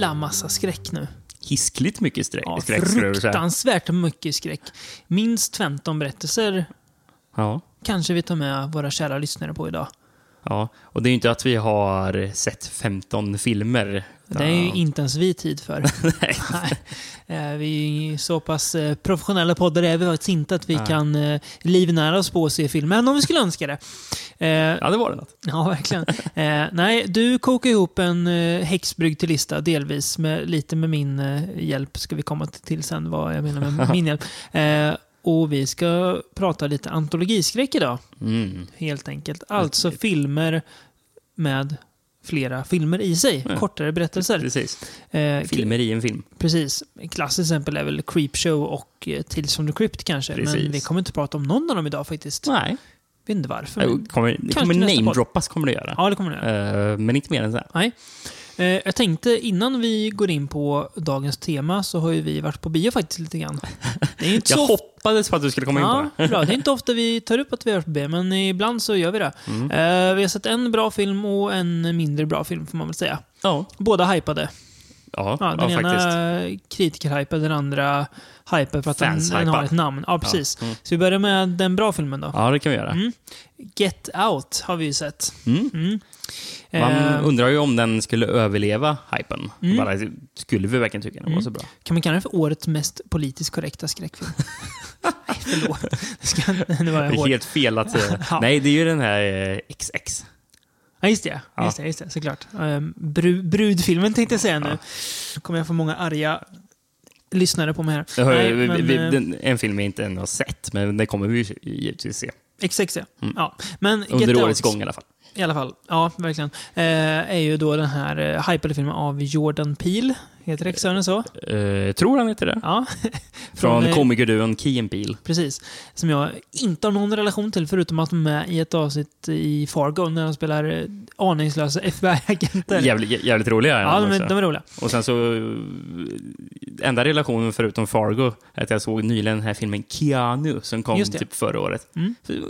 jävla massa skräck nu? Hiskligt mycket skräck, Ja, skräck fruktansvärt mycket skräck. Minst 15 berättelser Ja. kanske vi tar med våra kära lyssnare på idag. ja. Och det är ju inte att vi har sett 15 filmer. Det är ju inte ens vi tid för. Nej. Eh, Vi är så pass eh, professionella poddare är vi faktiskt inte att vi Nej. kan eh, livnära oss på att se film, även om vi skulle önska det. Ja, det var det något. Ja, verkligen. Nej, du kokar ihop en häxbrygd till lista, delvis. Med, lite med min hjälp ska vi komma till sen, vad jag menar med min hjälp. Och vi ska prata lite antologiskräck idag, Mm. helt enkelt. Alltså filmer med flera filmer i sig. Ja. Kortare berättelser. Precis. Eh, Filmer i en film. Precis. Klassiskt exempel är väl Creepshow och eh, Tales from the Crypt kanske. Men Precis. vi kommer inte prata om någon av dem idag faktiskt. Nej. Vet inte varför. Det men- kommer, det kommer namedroppas, kommer det göra. Ja, det kommer det göra. Eh, men inte mer än så. här. Nej. Eh, jag tänkte innan vi går in på dagens tema så har ju vi varit på bio faktiskt lite grann. Det är inte Jag så hoppades på att du skulle komma in på Ja, det. bra. Det är inte ofta vi tar upp att vi har varit på bio, men ibland så gör vi det. Mm. Eh, vi har sett en bra film och en mindre bra film, får man väl säga. Ja, Båda hypade. ja, Ja, ja, den ena faktiskt. kritikerhypade, den andra hypade för att den, den har ett namn. Ja, precis. Mm. Så vi börjar med den bra filmen då. Ja, det kan vi göra. Mm. Get Out har vi ju sett. Mm. Mm. Man Eh, undrar ju om den skulle överleva hypen. Mm. Bara, skulle vi verkligen tycka den var Mm. så bra? Kan man kalla den för årets mest politiskt korrekta skräckfilm? Nej, förlåt. Det ska, nu var jag Det är hård. helt fel att säga. Ja. Nej, det är ju den här eh, XX. Ja, just det. Ja. Just det, just det såklart. Um, bru, brudfilmen tänkte jag säga nu. kommer jag få många arga lyssnare på mig här. Har, Nej, vi, men, vi, eh, den, en film vi inte än har sett, men det kommer vi givetvis se. XX, ja. Mm. ja. Men Under Get årets Out, gång i alla fall. I alla fall. Ja, verkligen. Eh, är ju då den här eh, hypade filmen av Jordan Peele. Heter regissören så? Eh, tror han heter det? Ja. Från eh, komikerduon Key and Peele. Precis. Som jag inte har någon relation till, förutom att de är med i ett avsnitt i Fargo när de spelar eh, aningslösa FBI-agenter. Jävligt, jävligt roliga är Ja, de är, också. de är roliga. Och sen så... eh, Enda relationen förutom Fargo är att jag såg nyligen den här filmen Keanu som kom Just det. typ förra året. Mm. Så, eh,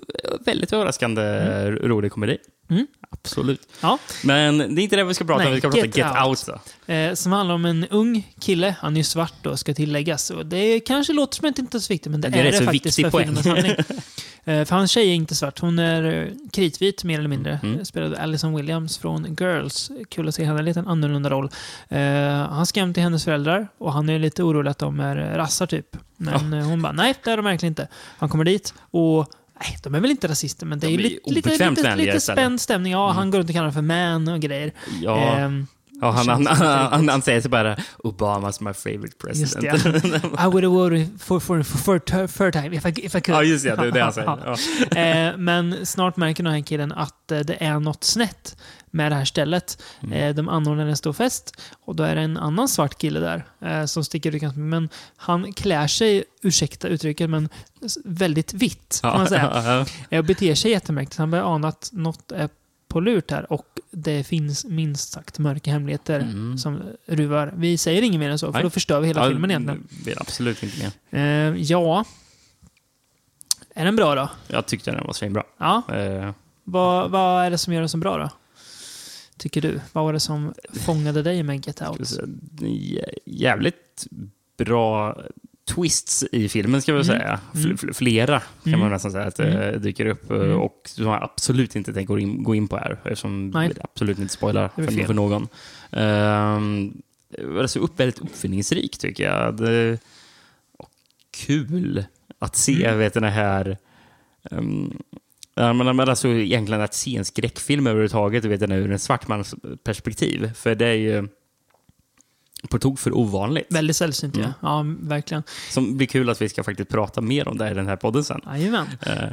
Väldigt överraskande rolig komedi. Mm. Absolut. Ja. Men det är inte det vi ska prata om. Vi ska prata Get Get, Out. Out. Eh, som handlar om en ung kille. Han är ju svart då, ska tilläggas. Och det kanske låter som att det inte är så viktigt, men det, Det är det faktiskt viktig för poäng. filmens handling. eh, för hans tjej är inte svart. Hon är eh, kritvit, mer eller mindre. Mm. Eh, Spelade Alison Williams från Girls. Kul att se henne i en liten annorlunda roll. Eh, han ska hem till hennes föräldrar och han är lite orolig att de är rassar typ. Men eh, hon bara, nej det är de verkligen inte. Han kommer dit och Nej, de är väl inte rasister, men det De är är lite, lite, lite, lite spänd stämning. Ja, Mm. han går runt och kallar för man och grejer. Ja, Ehm, ja han, han, han, han, säger så bara Obamas my favorite Just president. det. I would have voted for, for, for, for third time if I, if I could. ja, just det. Det är det han säger. Ja. Eh, men snart märker den här killen att eh, det är något snett med det här stället. Mm. Eh, de anordnar en stor fest och då är det en annan svart kille där eh, som sticker ut. Men han klär sig, ursäkta uttrycket, men väldigt vitt kan man säga. Eh, Och beter sig jättemärkligt. Han börjar ana att något är på lurt här och det finns minst sagt mörka hemligheter Mm. som ruvar. Vi säger inget mer än så, för Nej. då förstör vi hela Ja, filmen egentligen. Absolut inte mer. Eh, ja. Är den bra då? Jag tyckte den var svinbra. Ja. Eh, Vad, vad är det som gör den så bra då? Tycker du? Vad var det som fångade dig med Get Out? jävligt bra twists i filmen, ska vi Mm. säga. Fl- Mm. fl- flera kan Mm. man nästan säga att Mm. det dyker upp. eh, Mm. Och som jag absolut inte tänker gå in, gå in på här, eftersom Nej. det absolut inte spoilar Det för, någon. Um, det var så upp, väldigt uppfinningsrik, tycker jag. Det, och kul att se, Mm. vet den här... Um, Ja, men, men alltså egentligen att se en skräckfilm överhuvudtaget vet jag, ur en svart mans perspektiv. För det är ju på tok för ovanligt. Väldigt sällsynt Mm. ja. Ja, verkligen. Som blir kul att vi ska faktiskt prata mer om det i den här podden sen. Jajamän. Eh,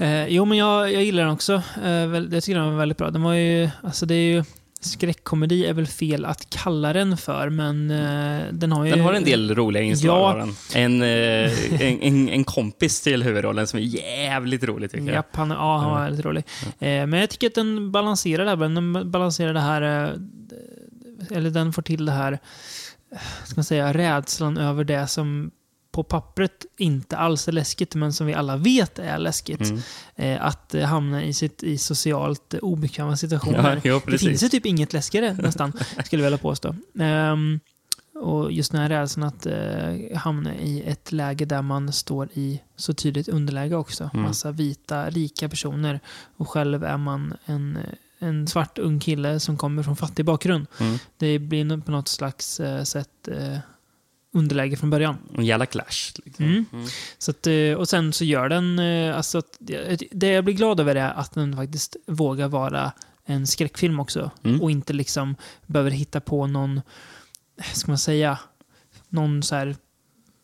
Eh, jo, men jag, jag gillar den också. Eh, jag tycker den var väldigt bra. Den var ju, alltså det är ju, skräckkomedi är väl fel att kalla den för, men eh, den har ju... den har en del roliga inslag. Ja. En, eh, en, en, en kompis till huvudrollen som är jävligt rolig tycker jag. Japp, han, ja, han var Ja. väldigt rolig. Eh, men jag tycker att den balanserar det här. Den balanserar det här, eh, eller den får till det här, eh, ska man säga, rädslan över det som på pappret inte alls är läskigt, men som vi alla vet är läskigt. Mm. Eh, att eh, hamna i, sitt, i socialt eh, obekväma situationer. Ja, jo, det finns ju typ inget läskigare nästan, skulle jag vilja påstå. Ehm, och just den här rädslan att eh, hamna i ett läge där man står i så tydligt underläge också. Mm. Massa vita, rika personer. Och själv är man en, en svart ung kille som kommer från fattig bakgrund. Mm. Det blir på något slags eh, sätt eh, underläge från början. En jävla clash. Liksom. Mm. Mm. Så att, eh, och sen så gör den... eh, Alltså, att- det jag blir glad över är att den faktiskt vågar vara en skräckfilm också. Mm. Och inte liksom behöver hitta på någon, ska man säga, någon så här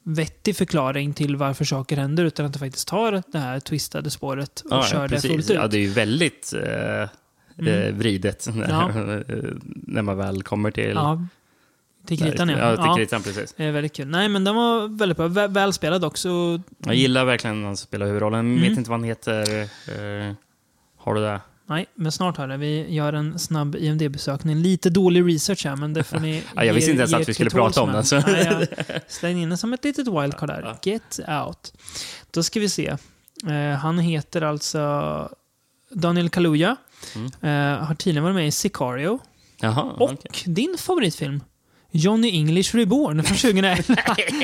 vettig förklaring till varför saker händer. Utan att det faktiskt tar det här twistade spåret och Ja, kör det precis. fullt ut. Ja, det är ju väldigt eh, Mm. eh, vridet när, Ja. när man väl kommer till... Ja, till kritan ja. Ja, till ja. kritan, precis. Det är väldigt kul. Nej, men den var väldigt bra. Vä- Välspelad också. Jag gillar verkligen när han spelar huvudrollen. Mm. Vet inte vad han heter. Eh, har du det? Nej, men snart har det. Vi gör en snabb IMDB-sökning. Lite dålig research här, men det får ni Ja, jag visste inte ens att vi skulle prata om den, så- Nej, jag slängde in den som ett litet wildcard där. Ja. Get out. Då ska vi se. Eh, han heter alltså Daniel Kaluuya. Mm. Eh, har tidigare varit med i Sicario. Jaha, Och okej. din favoritfilm. Johnny English Reborn från 2011.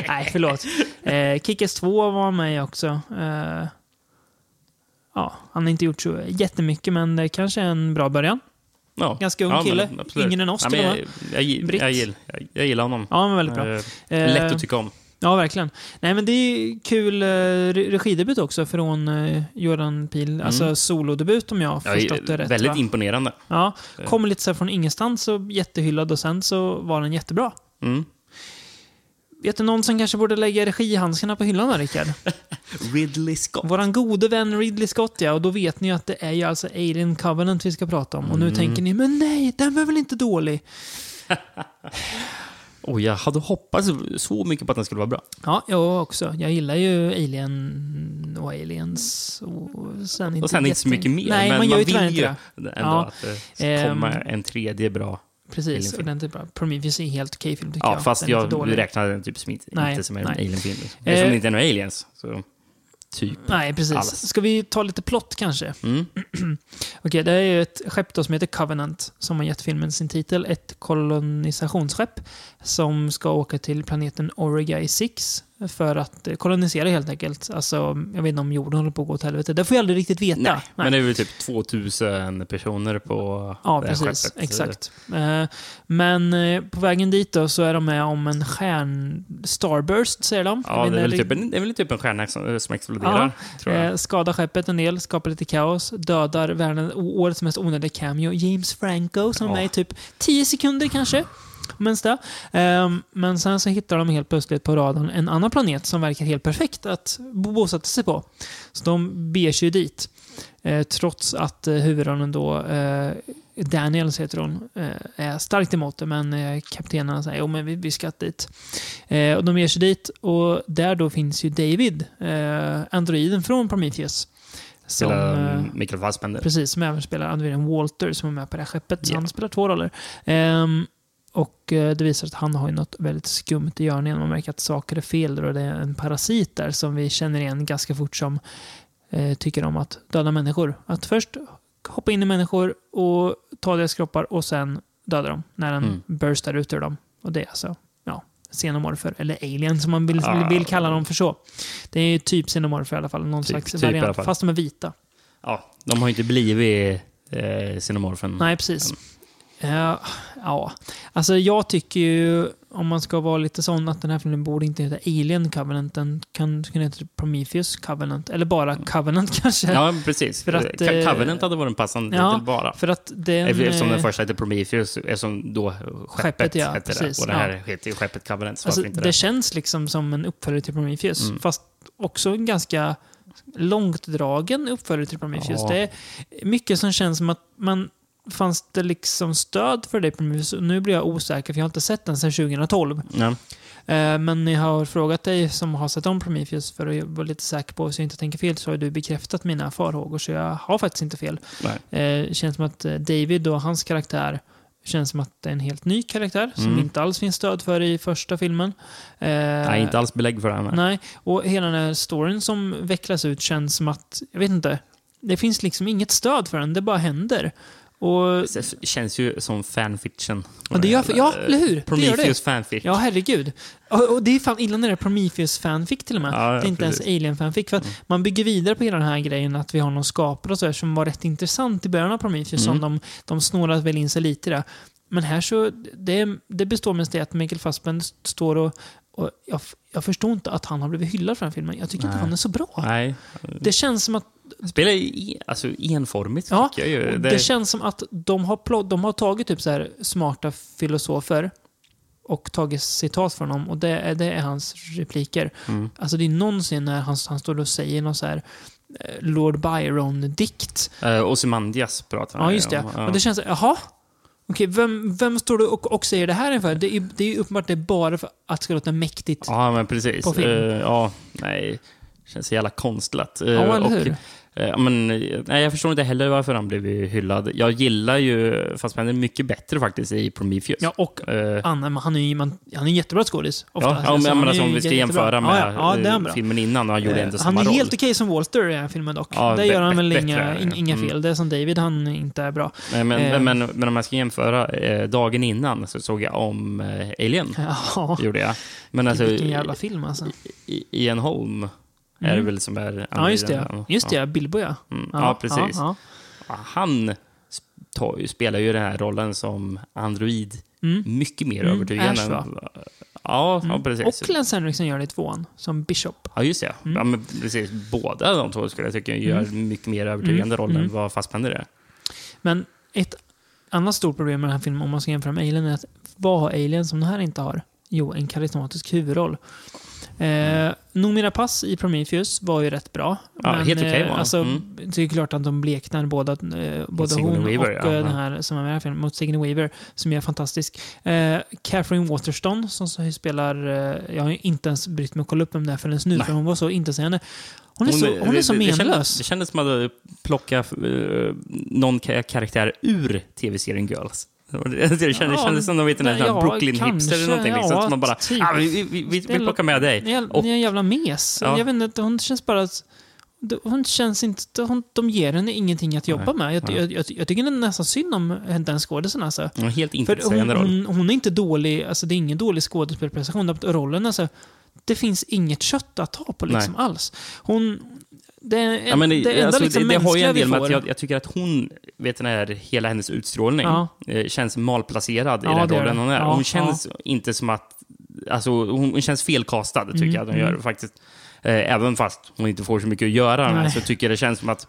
Nej, förlåt. Eh, Kick-Ass 2 var med också. Eh, ja, han har inte gjort så jättemycket, men det kanske är en bra början. Ja. Ganska ung Ja, kille. Yngre än oss Ja, men jag, jag, jag, jag, gillar, jag, jag gillar honom. Ja, men väldigt bra. Eh, Eh, lätt att tycka om. Ja, verkligen. Nej, men det är kul eh, re- regidebut också från eh, Jordan Peele. Alltså solodebut om jag har Ja, förstått det rätt. väldigt va? imponerande. Ja, kom lite så här från ingenstans och jättehyllad och sen så var den jättebra. Mm. Vet du någon som kanske borde lägga regihandskarna på hyllan där, Rickard? Ridley Scott. Våran gode vän Ridley Scott, ja. Och då vet ni att det är ju alltså Alien Covenant vi ska prata om. Och nu Mm. tänker ni, men nej, den var väl inte dålig? Oh, jag hade hoppats så mycket på att den skulle vara bra. Ja, jag också. Jag gillar ju Alien och Aliens. Och sen inte, Och sen inte så mycket mer. Nej, men man gör ju vill ju ändå Ja. att det ska Ehm, en tredje bra. Precis, Alienfilm. ordentligt bra. Prometheus är en helt okej film tycker Ja, jag. fast Den är inte jag räknar den typ som inte, Nej, inte som en nej. alien-film. Eh, Eftersom det inte är några aliens. Så, typ. Nej, precis. alls. Ska vi ta lite plott kanske? Mm. Okej, det är ju ett skepp då som heter Covenant, som har gett filmen sin titel. Ett kolonisationsskepp som ska åka till planeten Origai 6 för att eh, kolonisera helt enkelt. Alltså, jag vet inte om jorden håller på att gå åt helvete. Det får jag aldrig riktigt veta. Nej, men det är väl typ 2000 personer på Ja, det här precis. skeppet. Exakt. Eh, Men eh, på vägen dit då så är de med om en stjärn... Starburst, säger de. Ja, det är, väl typ en, det är väl typ en stjärna som, som exploderar. Eh, skadar skeppet en del, skapar lite kaos, dödar världen, årets mest onödiga cameo, James Franco, som är Ja. med i typ 10 sekunder kanske. Om ens det. Ehm, men sen så hittar de helt plötsligt på radarn en annan planet som verkar helt perfekt att bo- bosätta sig på. Så de beger sig dit. Eh, trots att eh, huvudrollen då, eh, Daniels heter hon, är starkt emot det. Men kaptenen säger jo men vi, vi ska dit. Och de ger sig dit och där då finns ju David, androiden från Prometheus. Som, eh, Mikael Fassbender. Precis, som även spelar androiden Walter som är med på det här skeppet. Så Ja. han spelar två roller. Ehm, och eh, det visar sig att han har ju något väldigt skumt i görningen. Man märker att saker är fel och det är en parasit där som vi känner igen ganska fort som eh, tycker om att döda människor. Att först hoppa in i människor och ta deras kroppar och sen döda dem när den Mm. burstar ut ur dem. Och det är alltså, ja, xenomorfer, eller alien som man vill, Ah. vill kalla dem för så. Det är typ xenomorfer i alla fall, någon Typ- slags typ variant, fast de är vita. Ja, de har ju inte blivit eh, Xenomorphen. Nej, precis. Eh, ja, alltså jag tycker ju, om man ska vara lite sån, att den här filmen borde inte heta Alien Covenant. Den kan kunna heta Prometheus Covenant. Eller bara Covenant kanske. Ja, precis. För att, eh, Covenant hade varit en passande ja, titel bara. För att den... Eftersom den eh, första hette Prometheus, eftersom då skeppet, Skeppet, ja, hette precis, det. Och det här ja. heter ju skeppet Covenant, så Alltså, det det? känns liksom som en uppföljare till Prometheus. Mm. Fast också en ganska långtdragen uppföljare till Prometheus. Ja. Det är mycket som känns som att man fanns det liksom stöd för det Nu blir jag osäker, för jag har inte sett den sedan 2012. Ja. Eh, Men jag har frågat dig som har sett om Prometheus för att vara lite säker på så jag inte tänker fel så har du bekräftat mina farhågor så jag har faktiskt inte fel. Nej. Eh, Det känns som att eh, David och hans karaktär Känns som att det är en helt ny karaktär som Mm. inte alls finns stöd för i första filmen. Nej, inte alls belägg för det. här. Nej, och hela den här storyn som vecklas ut känns som att, jag vet inte, det finns liksom inget stöd för den, det bara händer. Och, Det känns ju som fanfiction. Ja, det gör- ja, eller hur? Det gör det. Prometheus fanfic. ja, herregud. Och, och det är fan illa när det är Prometheus fanfic till och med. Ja, ja, det är inte precis. Mm. ens Alien fanfic. För att man bygger vidare på hela den här grejen att vi har någon skapare och så här, som var rätt intressant i början av Prometheus. Mm. Som de, de snårat väl in sig lite i det. Men här så, det, det består mest i att Michael Fassbender står och, och jag, jag förstår inte att han har blivit hyllad för den filmen. Jag tycker inte Nej. han är så bra. Nej. Det känns som att Spelar ju alltså, enformigt, Ja, tycker jag ju. Och Det känns som att de har, de har tagit typ så här smarta filosofer och tagit citat från dem och det är, det är hans repliker. Mm. Alltså det är någon scen när han, han står och säger någon så här eh, Lord Byron-dikt. Uh, Ozymandias pratar han Ja, ju just det. om. Ja. Och det känns så här, jaha? Okej, vem, vem står du och, och säger det här inför? Det är, det är uppenbart det är bara för att det ska låta mäktigt. Ja, men precis. På film. Eh, ja, nej. Känns så jävla konstlat. Uh, Ja, eller hur? eh, men, eh, nej, jag förstår inte heller varför han blev hyllad. Jag gillar ju Fassbender mycket bättre faktiskt i Prometheus. Ja, och Eh, Anna, men han är ju han är en jättebra skådis. ofta. Ja, ja, Alltså, men, men är alltså, om vi ska jämföra med ja, ja, är filmen innan, han gjorde ändå Eh, samma Han är roll. helt okej som Walter i den filmen dock. Ja, Där gör han väl bättre, inga, in- inga Mm. fel. Det är som David, han inte är bra. Nej, men, Eh. men, men om man ska jämföra, dagen innan så såg jag om Alien. Ja, Gjorde jag. Men alltså, vilken jävla film alltså. i- Ian Holm är det Mm. väl som är... Ja, just det. Just det, Bilbo ja. Mm. Ja, precis. Ja, Ja, Han tar, spelar ju den här rollen som android ja. Mm. mycket mer Mm, övertygande. Ash, än-? Ja, ja, Mm. precis. Och Lance Henriksen gör det i tvåan, som Bishop. Ja, just det. Mm. Ja, men precis. Båda de två skulle jag tycka gör mycket mer övertygande Mm. roll än Mm. vad Fassbender är. Men ett annat stort problem med den här filmen, om man ska jämföra med Alien, är att vad har Alien som den här inte har? Jo, en karismatisk huvudroll. Eh, Noomi Pass i Prometheus var ju rätt bra. Ja, helt okej var hon. alltså, Mm. Det är klart att de bleknar båda, eh, både hon Weaver, och ja. eh, den här som är med i filmen, mot Sigourney Weaver, som är fantastisk. Eh, Catherine Waterston, som spelar... Eh, jag har inte ens brytt mig att kolla upp vem det är förrän nu, Nej. för hon var så intetsägande. Hon är så, hon är så det, det, kändes, menlös. det kändes som att man hade plockat uh, någon ka- karaktär ur tv-serien Girls. Det kändes, Ja, kändes som de sån här ja, Brooklyn-hipster eller någonting. Liksom, ja, som man bara, typ. ah, vi, vi, vi, vi plockar med dig. Ni är, en jävla mes. Ja. Jag vet inte, hon känns bara... att- Hon känns inte... Hon, de ger henne ingenting att jobba med. Jag, jag, jag, jag tycker nästan synd om den skådisen alltså. Ja, Helt hon, intetsägande roll. hon, hon är inte dålig, alltså det är ingen dålig skådespelarprestation. Rollen alltså, det finns inget kött att ta på liksom alls. Hon... Det, Ja, men det, det alltså, liksom det, det har ju en del med att jag, jag tycker att hon, vet den här, hela hennes utstrålning Ja. eh, känns malplacerad Ja, i den rollen hon är. Hon känns inte som att, alltså hon, hon känns felkastad tycker Mm, jag att hon mm. gör faktiskt. Eh, även fast hon inte får så mycket att göra Nej. så tycker jag det känns som att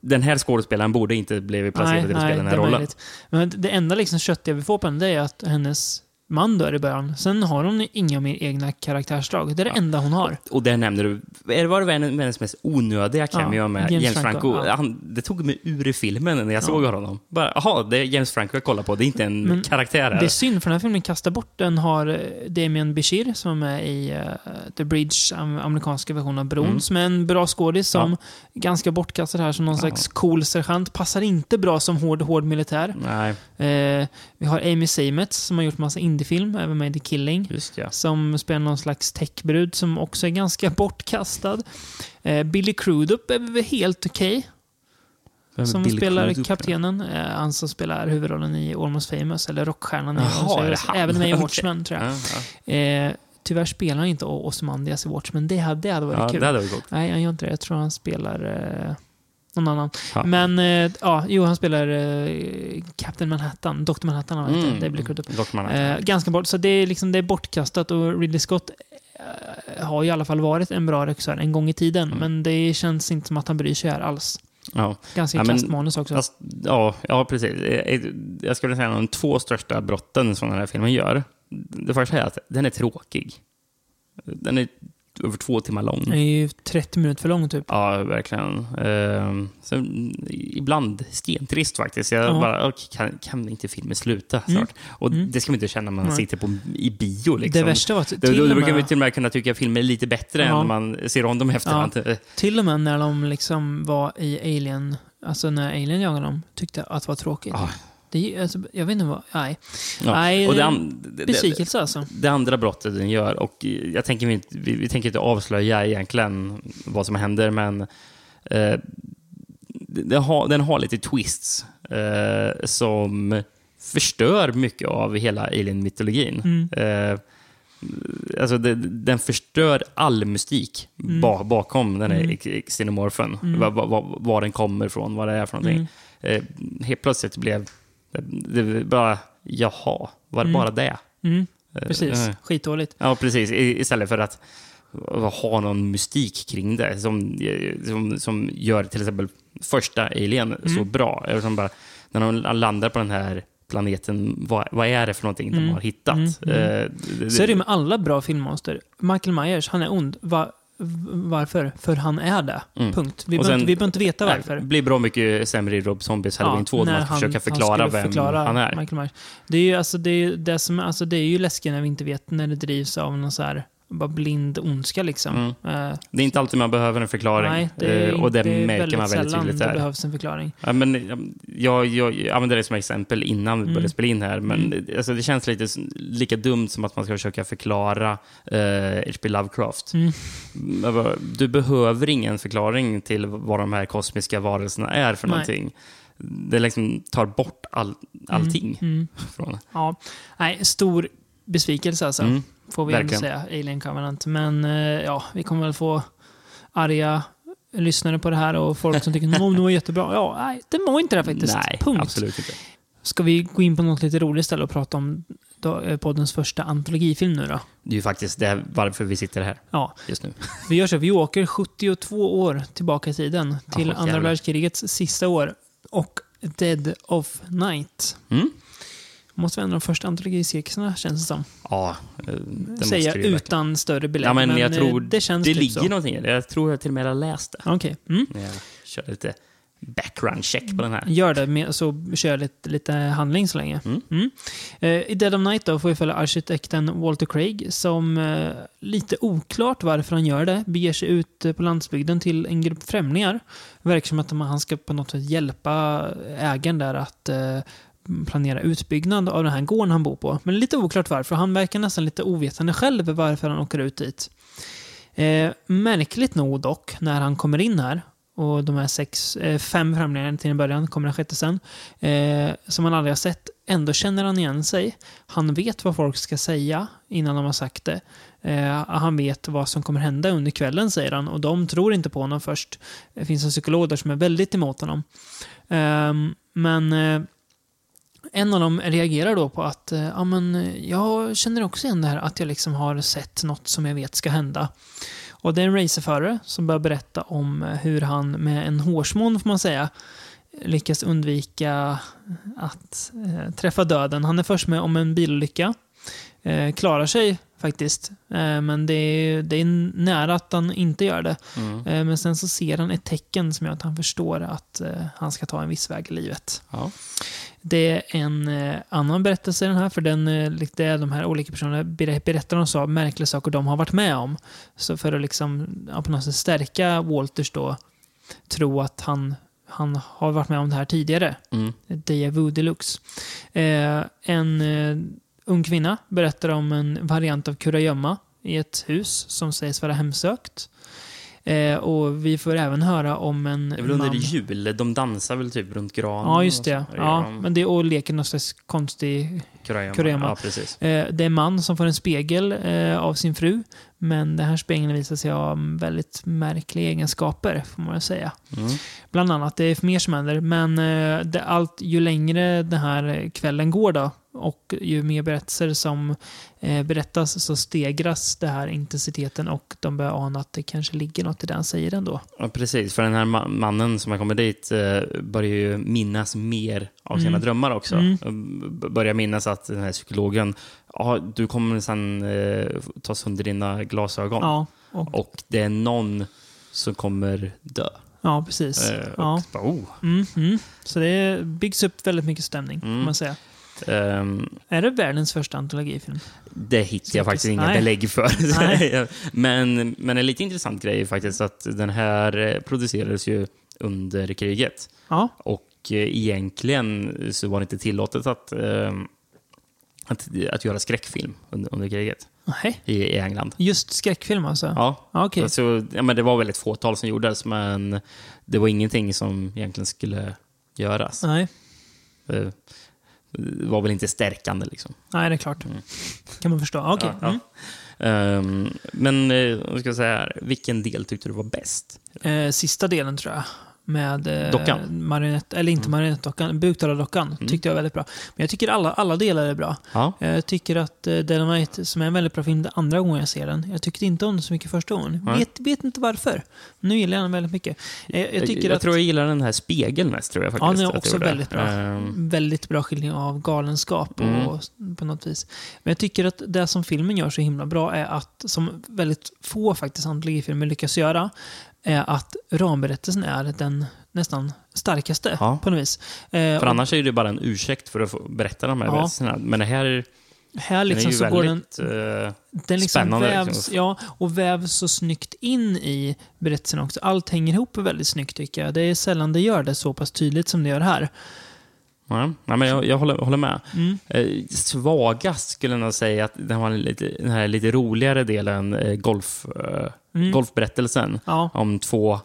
den här skådespelaren borde inte blivit placerad till att spela den här rollen. Men det enda liksom köttiga vi får på henne, det är att hennes man dör i början. Sen har hon inga mer egna karaktärsdrag. det är det enda hon har. Och där nämner du, är det var det hennes mest onödiga cameo Ja, med James James, Franco, Franco? ja. Han, det tog mig ur i filmen när jag Ja. såg honom. Bara, jaha, det är James Franco jag kollar på, det är inte en Men karaktär här. Det är synd, för den här filmen kastar bort den. har eh, Damien Bashir som är med i eh, The Bridge, am- amerikanska versionen av Bron, Mm. som är en bra skådis som ganska bortkastad här som någon slags cool sergeant. Passar inte bra som hård, hård militär. Nej, Eh, vi har Amy Seymetz som har gjort massa indiefilm, även med The Killing. just ja. Som spelar någon slags techbrud som också är ganska bortkastad. Eh, Billy Crudup är väl helt okej. Vem är Som Billy spelar Crudup? kaptenen. Eh, han som spelar huvudrollen i Almost famous, eller rockstjärnan i Almost famous. Även med i. Watchmen, tror jag. Ja, ja. Eh, tyvärr spelar han inte Ozymandias i Watchmen. Det hade, det hade varit Ja, kul. det hade varit. Nej, han gör inte det. Jag tror han spelar eh, någon annan. Ja. Men, eh, ja, jo, han spelar eh, Captain Manhattan. Dr. Manhattan, han. Mm. Det blir Eh, ganska bort. Så det är, liksom, det är bortkastat och Ridley Scott eh, har i alla fall varit en bra regissör en gång i tiden. Mm. Men det känns inte som att han bryr sig här alls. ja. Ganska Ja, kast manus också. Fast, ja, ja, precis. Eh, Jag skulle säga de två största brotten som den här filmen gör. Det första är att den är tråkig. Den är över två timmar lång. Den är ju 30 minuter för lång typ. Ja, verkligen. Ehm, sen, ibland stentrist faktiskt. Jag Ja. bara, kan, kan inte filmen sluta snart? Mm. Och Mm. det ska man inte känna när man Nej. sitter på, i bio. Liksom. Det värsta var att Då, till, då, då brukar med, till och med kunna tycka att filmer är lite bättre Ja. än när man ser om dem efterhand. till och med när de liksom var i Alien, alltså när Alien jagade dem, tyckte att det var tråkigt. Det alltså, jag vet inte vad... Nej. Ja. Nej, och det, det- an- det, det, Besvikelse alltså. det andra brottet den gör, och jag tänker vi, vi, vi tänker inte avslöja egentligen vad som händer, men eh, det har, den har lite twists eh, som förstör mycket av hela alien-mytologin. Mm. Eh, alltså det, den förstör all mystik ba, bakom den här Mm. mm. xenomorfen. Mm. Var, var, var den kommer ifrån, vad det är för någonting. Mm. Eh, helt plötsligt blev det det bara, jaha, var det Mm. bara det? Mm. Eh, Precis. eh, Skitdåligt. Ja, precis. Istället för att ha någon mystik kring det som, som, som gör till exempel första Alien så Mm. bra. Eller Som bara, när de landar på den här planeten, vad, vad är det för någonting Mm. de har hittat? Mm, mm. Eh, det- Så är det med alla bra filmmonster. Michael Myers, han är ond. Va, varför? För han är det. Mm. Punkt. Vi behöver inte- veta varför. Det blir bra mycket sämre i Rob Zombies Halloween 2 när man han förklara vem förklara han är. Michael Myers. Det är ju alltså, det är det som, alltså, det är ju läskigt när vi inte vet när det drivs av någon så här bara blind ondska liksom. Mm. Eh, Det är inte alltid man behöver en förklaring. nej, det är, eh, och det det är märker man väldigt tydligt det där. behövs en förklaring. Ja, men, eh, jag, jag, jag använder det som exempel innan vi Mm. började spela in här, men alltså, det känns lite lika dumt som att man ska försöka förklara eh, H.P. Lovecraft. Mm. Vad- Du behöver ingen förklaring till vad de här kosmiska varelserna är för Nej. någonting. Det liksom tar bort all, allting. Mm. Mm. Från. Ja. Nej, stor besvikelse alltså. Mm. Får vi ändå verkligen. säga. Alien Covenant. Men eh, ja, vi kommer väl få arga lyssnare på det här och folk som tycker att det var jättebra. Ja, nej, det var inte det faktiskt. Nej, Punkt. absolut inte. Ska vi gå in på något lite roligt istället och prata om eh, poddens första antologifilm nu då? Det är ju faktiskt det, varför vi sitter här Ja, just nu. vi gör så. Vi åker 72 år tillbaka i tiden till Jaha, andra världskrigets sista år och Dead of Night. Mm? Måste vara en av de första antologicirkusarna känns det som. Ja, eh, det Säger det utan större belägg. Ja, men jag eh, tror det känns Det typ ligger så. någonting i det. Jag tror jag till och med har läst det. Okej. Mm. När jag körde lite background check på den här. Gör det, med, så kör jag lite, lite handling så länge. Mm. Eh, I Dead of Night då får vi följa arkitekten Walter Craig som, eh, lite oklart varför han gör det, beger sig ut eh, på landsbygden till en grupp främlingar. Det verkar som att han ska på något sätt hjälpa ägaren där att eh, planera utbyggnad av den här gården han bor på. Men lite oklart varför. Han verkar nästan lite ovetande själv varför han åker ut dit. Eh, märkligt nog dock, när han kommer in här och de här sex, eh, fem främlingarna till en början, kommer den sjätte sen, eh, som han aldrig har sett, ändå känner han igen sig. Han vet vad folk ska säga innan de har sagt det. Eh, han vet vad som kommer hända under kvällen, säger han, och de tror inte på honom först. Det finns en psykolog där som är väldigt emot honom. Ehm, men eh, en av dem reagerar då på att eh, ja, men, jag känner också igen det här att jag liksom har sett något som jag vet ska hända. Och det är en racerförare som börjar berätta om eh, hur han med en hårsmån, får man säga, lyckas undvika att eh, träffa döden. Han är först med om en bilolycka. Eh, klarar sig faktiskt, eh, men det är, det är nära att han inte gör det. Mm. Eh, men sen så ser han ett tecken som gör att han förstår att eh, han ska ta en viss väg i livet. Ja. Det är en annan berättelse i den här, för den, det är de här olika personerna ber- berättar om så märkliga saker de har varit med om. Så för att liksom, på något sätt stärka Walters då, tro att han, han har varit med om det här tidigare. Mm. Deja vu deluxe. Eh, en ung kvinna berättar om en variant av kurragömma i ett hus som sägs vara hemsökt. Eh, och vi får även höra om en Det är väl under man... jul, de dansar väl typ runt granen? Ja, just det. så. Ja, de men det och leker någon slags konstig... kurragömma. Ja, precis. Eh, det är en man som får en spegel eh, av sin fru. Men den här spegeln visar sig ha väldigt märkliga egenskaper, får man säga. Mm. Bland annat, det är mer som händer. Men eh, det, allt, ju längre den här kvällen går då, och ju mer berättelser som eh, berättas så stegras det här intensiteten och de börjar ana att det kanske ligger något i det han säger ändå. Ja, precis. För den här ma- mannen som har kommit dit eh, börjar ju minnas mer av sina Mm. drömmar också. Mm. Eh, Börjar minnas att den här psykologen, ja, du kommer sen eh, ta sönder dina glasögon. Ja, och, Och det är någon som kommer dö. ja precis. Eh, och Ja. bara, oh. Mm, mm. Så det byggs upp väldigt mycket stämning, Mm. kan man säga. Ehm, Är det världens första antologifilm? Det hittar jag faktiskt inga belägg för. Men, men en lite intressant grej är faktiskt att den här eh, producerades ju under kriget. Ja. Och eh, egentligen så var det inte tillåtet att, eh, att, att göra skräckfilm under, under kriget Nej. i, i England. Just skräckfilm alltså? Ja, Ja, Okej. alltså, ja, men det var väldigt fåtal som gjordes, men det var ingenting som egentligen skulle göras. Nej. Det var väl inte stärkande liksom. Nej, det är klart. Kan man förstå. Okej. Ja, ja. Mm. Ehm, men eh, vad ska jag säga här, vilken del tyckte du var bäst? Eh, sista delen tror jag. Med eh, Dockan? marionett, eller inte marionettdockan, buktalardockan. Tyckte jag var väldigt bra. Men jag tycker alla, alla delar är bra. Ja. Jag tycker att uh, Dynamite, som är en väldigt bra film, det andra gången jag ser den. Jag tyckte inte om den så mycket första gången. Nej. Vet, vet inte varför. Nu gillar jag den väldigt mycket. Eh, jag tycker jag att... tror jag gillar den här spegeln mest, tror jag faktiskt. Ja, den är jag också väldigt bra. Ehm, Väldigt bra skildring av galenskap Mm. och, på något vis. Men jag tycker att det som filmen gör så himla bra är att, som väldigt få faktiskt antologifilmer lyckas göra, är att ramberättelsen är den nästan starkaste Ja. på något vis. Eh, för och annars är det bara en ursäkt för att få berätta de här Ja. berättelserna. Men det här här den liksom är ju så går den, väldigt... eh, den liksom spännande, vävs, liksom. ja, och vävs så snyggt in i berättelsen också. Allt hänger ihop väldigt snyggt tycker jag. Det är sällan det gör det så pass tydligt som det gör här. Ja, nej, men jag, jag håller, håller med. Mm. Eh, svagast skulle jag nog säga att den var lite, den här lite roligare delen, eh, golf, eh, Mm. golfberättelsen. Ja, Om två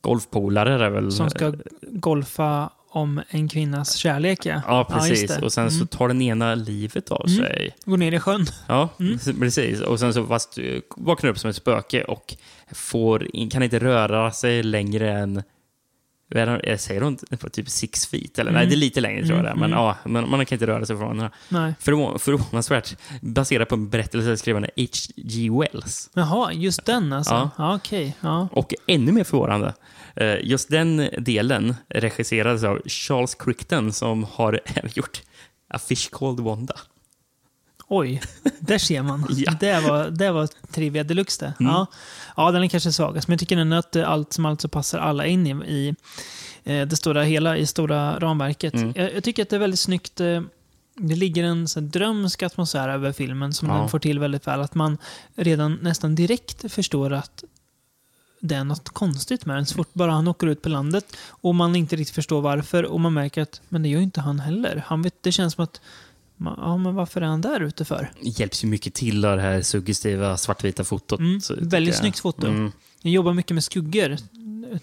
golfpolare väl? som ska golfa om en kvinnas kärlek, ja. Ja, precis. det. och sen så Mm. tar den ena livet av Mm. sig. Gå ner i sjön. Ja, Mm. precis. Och sen så fast vaknar upp som ett spöke och får, kan inte röra sig längre än jag säger hon? På typ six feet? Eller nej, Mm. det är lite längre tror jag är. Men Mm, ja, men man kan inte röra sig från. Nej. Förvå- Förvånansvärt. Baserat på en berättelse skriven av H.G. Wells. Jaha, just den alltså. Ja. Ja, okej. Ja. Och ännu mer förvånande, eh, just den delen regisserades av Charles Crichton som har gjort A Fish Called Wanda. Oj, där ser man. Ja. Det, var, det var trivia deluxe det. Mm. Ja. Ja, den är kanske svagast, men jag tycker ändå att allt som allt så passar alla in i, i eh, det stora hela, i stora ramverket. Mm. Jag, jag tycker att det är väldigt snyggt. eh, Det ligger en så här, drömsk atmosfär över filmen som Ja. den får till väldigt väl. Att man redan nästan direkt förstår att det är något konstigt med den. Så fort bara han åker ut på landet och man inte riktigt förstår varför och man märker att men det gör ju inte han heller. Han vet, det känns som att ja, men varför är han där ute för? hjälps ju mycket till av det här suggestiva svartvita fotot. Mm, väldigt jag. snyggt foto. Mm. Jag jobbar mycket med skuggor,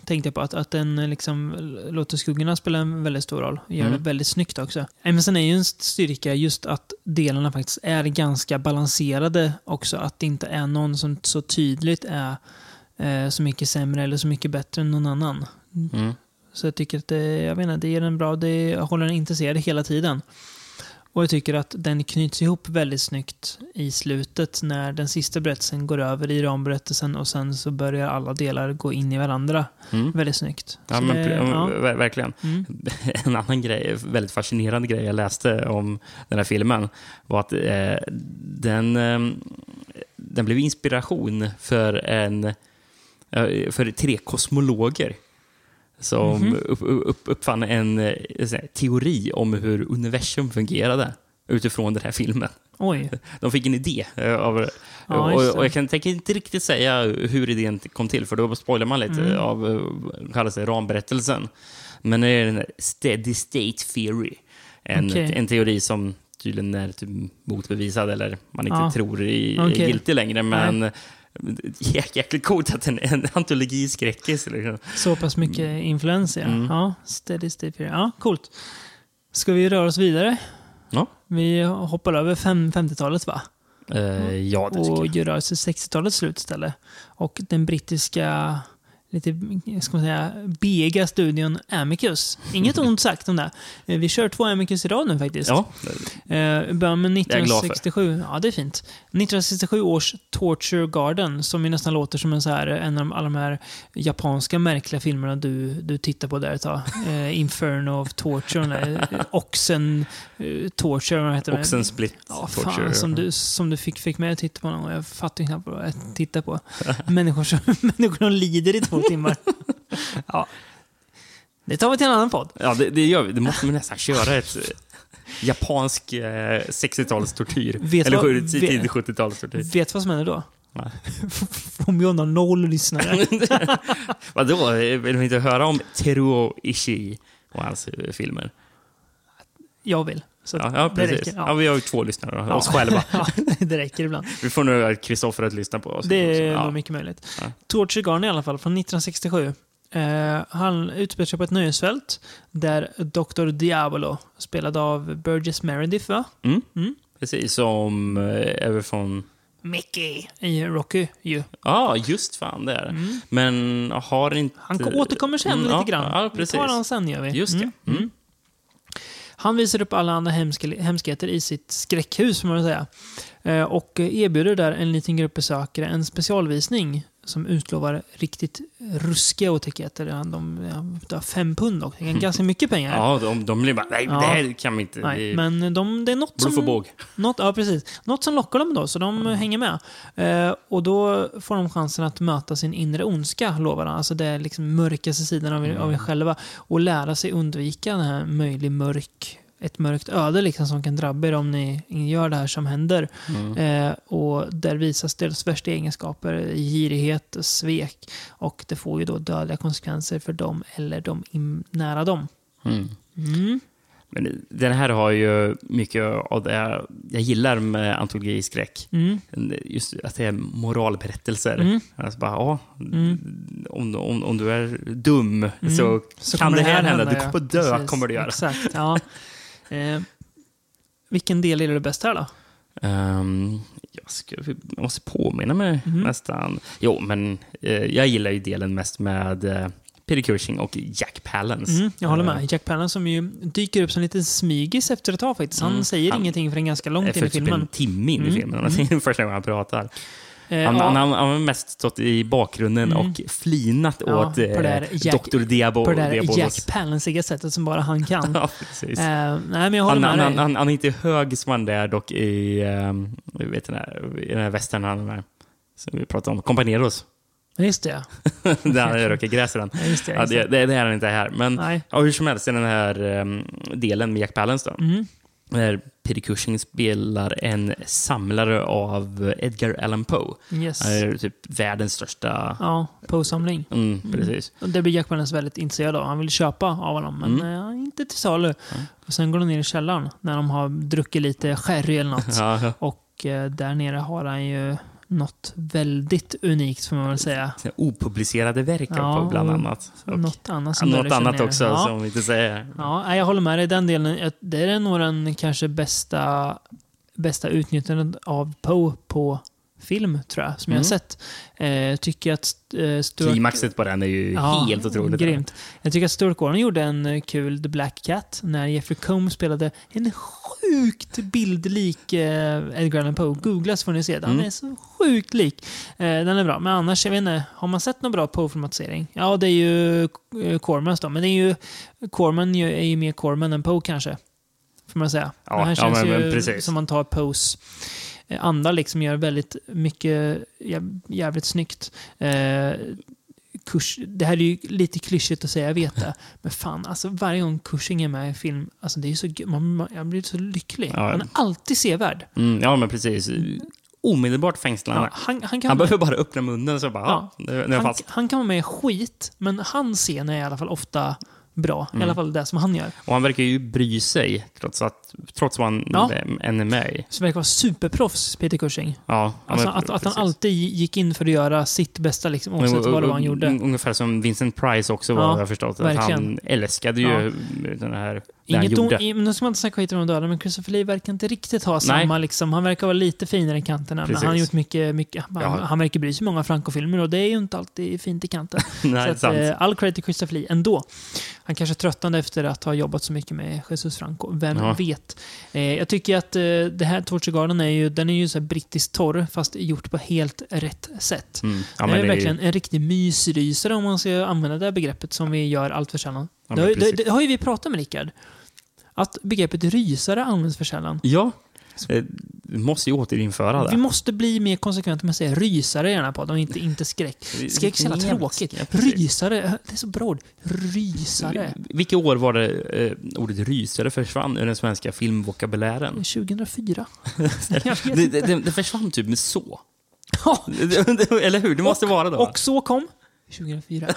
tänkte jag på. Att, att den liksom låter skuggorna spela en väldigt stor roll. Gör Mm. det väldigt snyggt också. Men sen är ju en styrka just att delarna faktiskt är ganska balanserade också. Att det inte är någon som så tydligt är eh, så mycket sämre eller så mycket bättre än någon annan. Mm. Så jag tycker att det, jag vet inte, det ger en bra, det håller en intresserad hela tiden. Och jag tycker att den knyts ihop väldigt snyggt i slutet när den sista berättelsen går över i ramberättelsen och sen så börjar alla delar gå in i varandra. Mm. Väldigt snyggt. Ja, men, det- ja. ver- Verkligen. Mm. En annan grej, väldigt fascinerande grej jag läste om den här filmen var att eh, den, eh, den blev inspiration för, en, eh, för tre kosmologer som upp, upp, uppfann en eh, teori om hur universum fungerade utifrån den här filmen. Oj. De fick en idé. eh, Av, Ja, just det. och, och jag kan, tänker inte riktigt säga hur idén kom till, för då spoilar man lite Mm. av eh, kallas det, ramberättelsen. Men det är här steady state theory. En, Okej. en teori som tydligen är typ motbevisad eller man inte Ja. tror är, är giltig längre. Men jäk, jäkligt coolt att en, en antologi skräckis. Liksom. Så pass mycket influens, ja. Mm. Ja, steady state. Ja, coolt. Ska vi röra oss vidare? Ja. Vi hoppar över fem- 50-talet, va? Eh, ja, det tycker och jag. gör oss till 60-talets slut istället. Och den brittiska, lite ska man säga, bega studion Amicus. Inget ont sagt om det. Eh, Vi kör två Amicus i rad nu faktiskt. Ja, Eh, börjar med jag glad för. 1967. Ja, det är fint. 1967 års Torture Garden, som ju nästan låter som en, så här, en av alla de här japanska märkliga filmerna du, du tittar på där ett tag. Eh, Inferno of Torture, den där, eh, Oxen eh, Torture, vad heter det? Oxen Split Ja, Torture. fan, som du, som du fick, fick mig att titta på någon gång. Jag fattar knappt vad jag tittar på. Människor som, människor som lider i två timmar. Ja. Det tar vi till en annan podd. Ja, det, det gör vi. Det måste vi nästan köra ett japansk eh, 60-talstortyr. Vet Eller vad- sju- vet- tidig 70-talstortyr. Vet vad som händer då? Nej. Fumio har noll lyssnare. Vadå? Vill de inte höra om Teruo Ishii? på hans eh, filmer. Jag vill. Så Ja, ja precis. räcker. Ja. Ja. vi har ju två lyssnare, oss själva. ja, det räcker ibland. Vi får nu Kristoffer att lyssna på oss. Det är ja. nog mycket möjligt. Ja. Torture Garden i alla fall, från 1967. Eh, han utspelar sig på ett nöjesfält där Dr. Diabolo, spelad av Burgess Meredith, va? Mm. Mm. Precis, som eh, är väl från... Mickey i Rocky ju. Ja, just fan det är. Mm. Men har inte... Han ko- återkommer sen Mm, lite ja, grann. Ja, vi precis. tar han sen gör vi. Just det. Han visar upp alla andra hemskheter i sitt skräckhus, får man väl säga. Eh, och erbjuder där en liten grupp besökare en specialvisning som utlovar riktigt ruskiga otäckheter. De tar fem pund och det är ganska mycket pengar. Ja, de, de blir bara, nej, Ja. det här kan vi inte. Nej, vi... men de, det är något som, något, ja, precis. något som lockar dem då, så de hänger med. Eh, och då får de chansen att möta sin inre ondska, lovar han. Alltså det liksom mörkaste sidan av, er, av er själva. Och lära sig undvika den här möjlig mörk, ett mörkt öde liksom, som kan drabba er om ni gör det här som händer. Mm. Eh, och där visas deras värsta egenskaper, girighet, svek. Och det får ju då dödliga konsekvenser för dem eller de nära dem. Mm. Mm. Men den här har ju mycket av det jag, jag gillar med antologiskräck. Mm. Just att det är moralberättelser. Mm. Alltså bara, ja, Mm. om, om, om du är dum Mm. så, Så kan det här hända. Du ja. kommer dö, Precis. kommer du göra. Exakt, ja. eh, vilken del är det bäst här då? Ehm, jag, ska, jag måste påminna mig Mhm. nästan. Jo, men eh, jag gillar ju delen mest med eh, Peter Cushing och Jack Palance. Mm, jag håller Eh, med. Jack Palance som ju dyker upp som en liten smygis efter ett tag faktiskt. Han Mm. säger Han- ingenting förrän ganska långt in i typ filmen. en timme in i Mm, filmen. Är första gången han pratar. Eh, Han, ja, han, han har mest stått i bakgrunden Mm. och flinat Ja, åt där eh, Jack- Dr. Diabo, på det där Diabolos. Jack Palance sättet som bara han kan. ja, precis. eh, nej, men jag håller Han, med han, han, han, han är inte hög som han är dock i, um, vet den här, i den här västern han är. Som vi pratade om, Companeros. Just det, där han röker gräs i den. ja, just det. Ja, Just det, det. det, det är han inte här. Men ja, hur som helst, i den här um, delen med Jack Palance då. Mm. Där Peter Cushing spelar en samlare av Edgar Allan Poe. Yes. Han är typ världens största... Ja, Poe-samling. Mm, precis. Och det blir Jack Palance väldigt intresserad av. Han vill köpa av honom, men Mm. eh, inte till salu. Och sen går de ner i källaren när de har druckit lite sherry eller något. Ja. Och eh, där nere har han ju något väldigt unikt, får man väl säga. Opublicerade verk Ja, bland annat. Och Något annat som något annat också Ja. som vi inte säger. Ja, jag håller med dig. Den delen, det är nog den kanske bästa, bästa utnyttjandet av Poe på film, tror jag, som jag har Mm. sett. Eh, tycker att eh, Stuart... Klimaxet på den är ju helt otroligt. Grymt. Jag tycker att Stuart Gordon gjorde en eh, kul The Black Cat när Jeffrey Combs spelade en sjukt bildlik eh, Edgar Allan Poe. Googla så får ni se den. Mm. är så sjukt lik. Eh, den är bra. Men annars, jag vet inte, har man sett någon bra Poe-filmatisering? Ja, det är ju eh, Cormans då. Men det är ju, Corman är ju mer Corman än Poe kanske. Får man säga. Ja, det här ja, känns men- ju men precis. som man tar Poes andra liksom gör väldigt mycket jä- jävligt snyggt. Eh, kurs, det här är ju lite klyschigt att säga, jag vet det. Men fan, alltså varje gång Cushing är med i film, alltså det är så, man, man, jag blir så lycklig. Ja. Han är alltid sevärd. Mm, ja, men precis. Omedelbart fängslande. Ja, han, han, kan Han behöver bara öppna munnen så bara, ja, är jag han, han kan vara med i skit, men hans scen är i alla fall ofta bra. I Mm. alla fall det som han gör. Och han verkar ju bry sig, trots, att, trots vad han Ja. än är med i. Så verkar vara superproffs, Peter Cushing. Ja, Alltså, men att, att han alltid gick in för att göra sitt bästa, liksom, oavsett vad det var han gjorde. Ungefär som Vincent Price också Ja, var, jag har förstått. Att verkligen. han älskade ju Ja. den här, det han Inget gjorde. nu ska man inte snacka skit om de döda, men Christopher Lee verkar inte riktigt ha samma... Liksom, han verkar vara lite finare i kanterna. Men han har gjort mycket... mycket han, Ja. han verkar bry sig många Franco-filmer och det är ju inte alltid fint i kanten. Nej, så att, eh, all credit till Christopher Lee ändå. Han kanske tröttnade efter att ha jobbat så mycket med Jesus Franco. Vem Ja. vet? Eh, jag tycker att eh, det här Torture Garden är ju, den är ju så brittiskt torr, fast gjort på helt rätt sätt. Mm. Ja, det är det verkligen en riktig mysrysare om man ska använda det här begreppet som vi gör allt för sällan. Ja, det, har, det, det har ju vi pratat med Rickard. Att begreppet rysare används för sällan. Ja, eh, vi måste ju återinföra det. Vi måste bli mer konsekventa med att säga rysare gärna på dem, inte, inte skräck. Skräck är så jävla tråkigt. Rysare, det är så bra ord. Rysare. Vilka år var det eh, ordet rysare försvann ur den svenska filmvokabulären? 2004. Jag vet Det, det, det försvann typ med så. Ja, Eller hur? Det måste och, vara då. Och så kom 2004.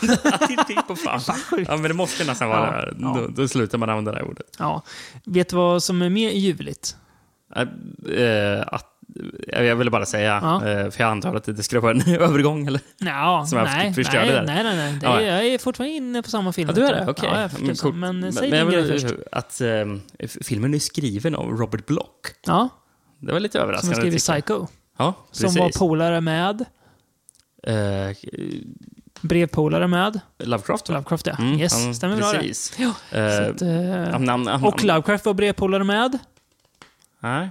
Titta på fan. Ja, men det måste nästan vara Ja, ja. Då, då slutar man använda det här ordet. ja. Vet du vad som är mer ljuvligt? Eh, att, jag ville bara säga, Ja. eh, för jag antar att det skulle vara en övergång, eller? Ja, Som jag nej, förstörde nej, där. nej, nej, nej. Det är, ja. jag är fortfarande inne på samma film. Ja, du är det? Okej. Jag Men förstår. coolt. Men säg men din grej först. Att eh, f- filmen är skriven av Robert Block. Ja, Det var lite som har överraskande. skrivit. Psycho. Ja, Som precis. var polare med, Eh, brevpolare med Lovecraft, va? Lovecraft, ja. Mm, yes, ja, stämmer bra det. Ja, Eh, så att, eh, ja, namn- namn- och Lovecraft var brevpolare med Nej.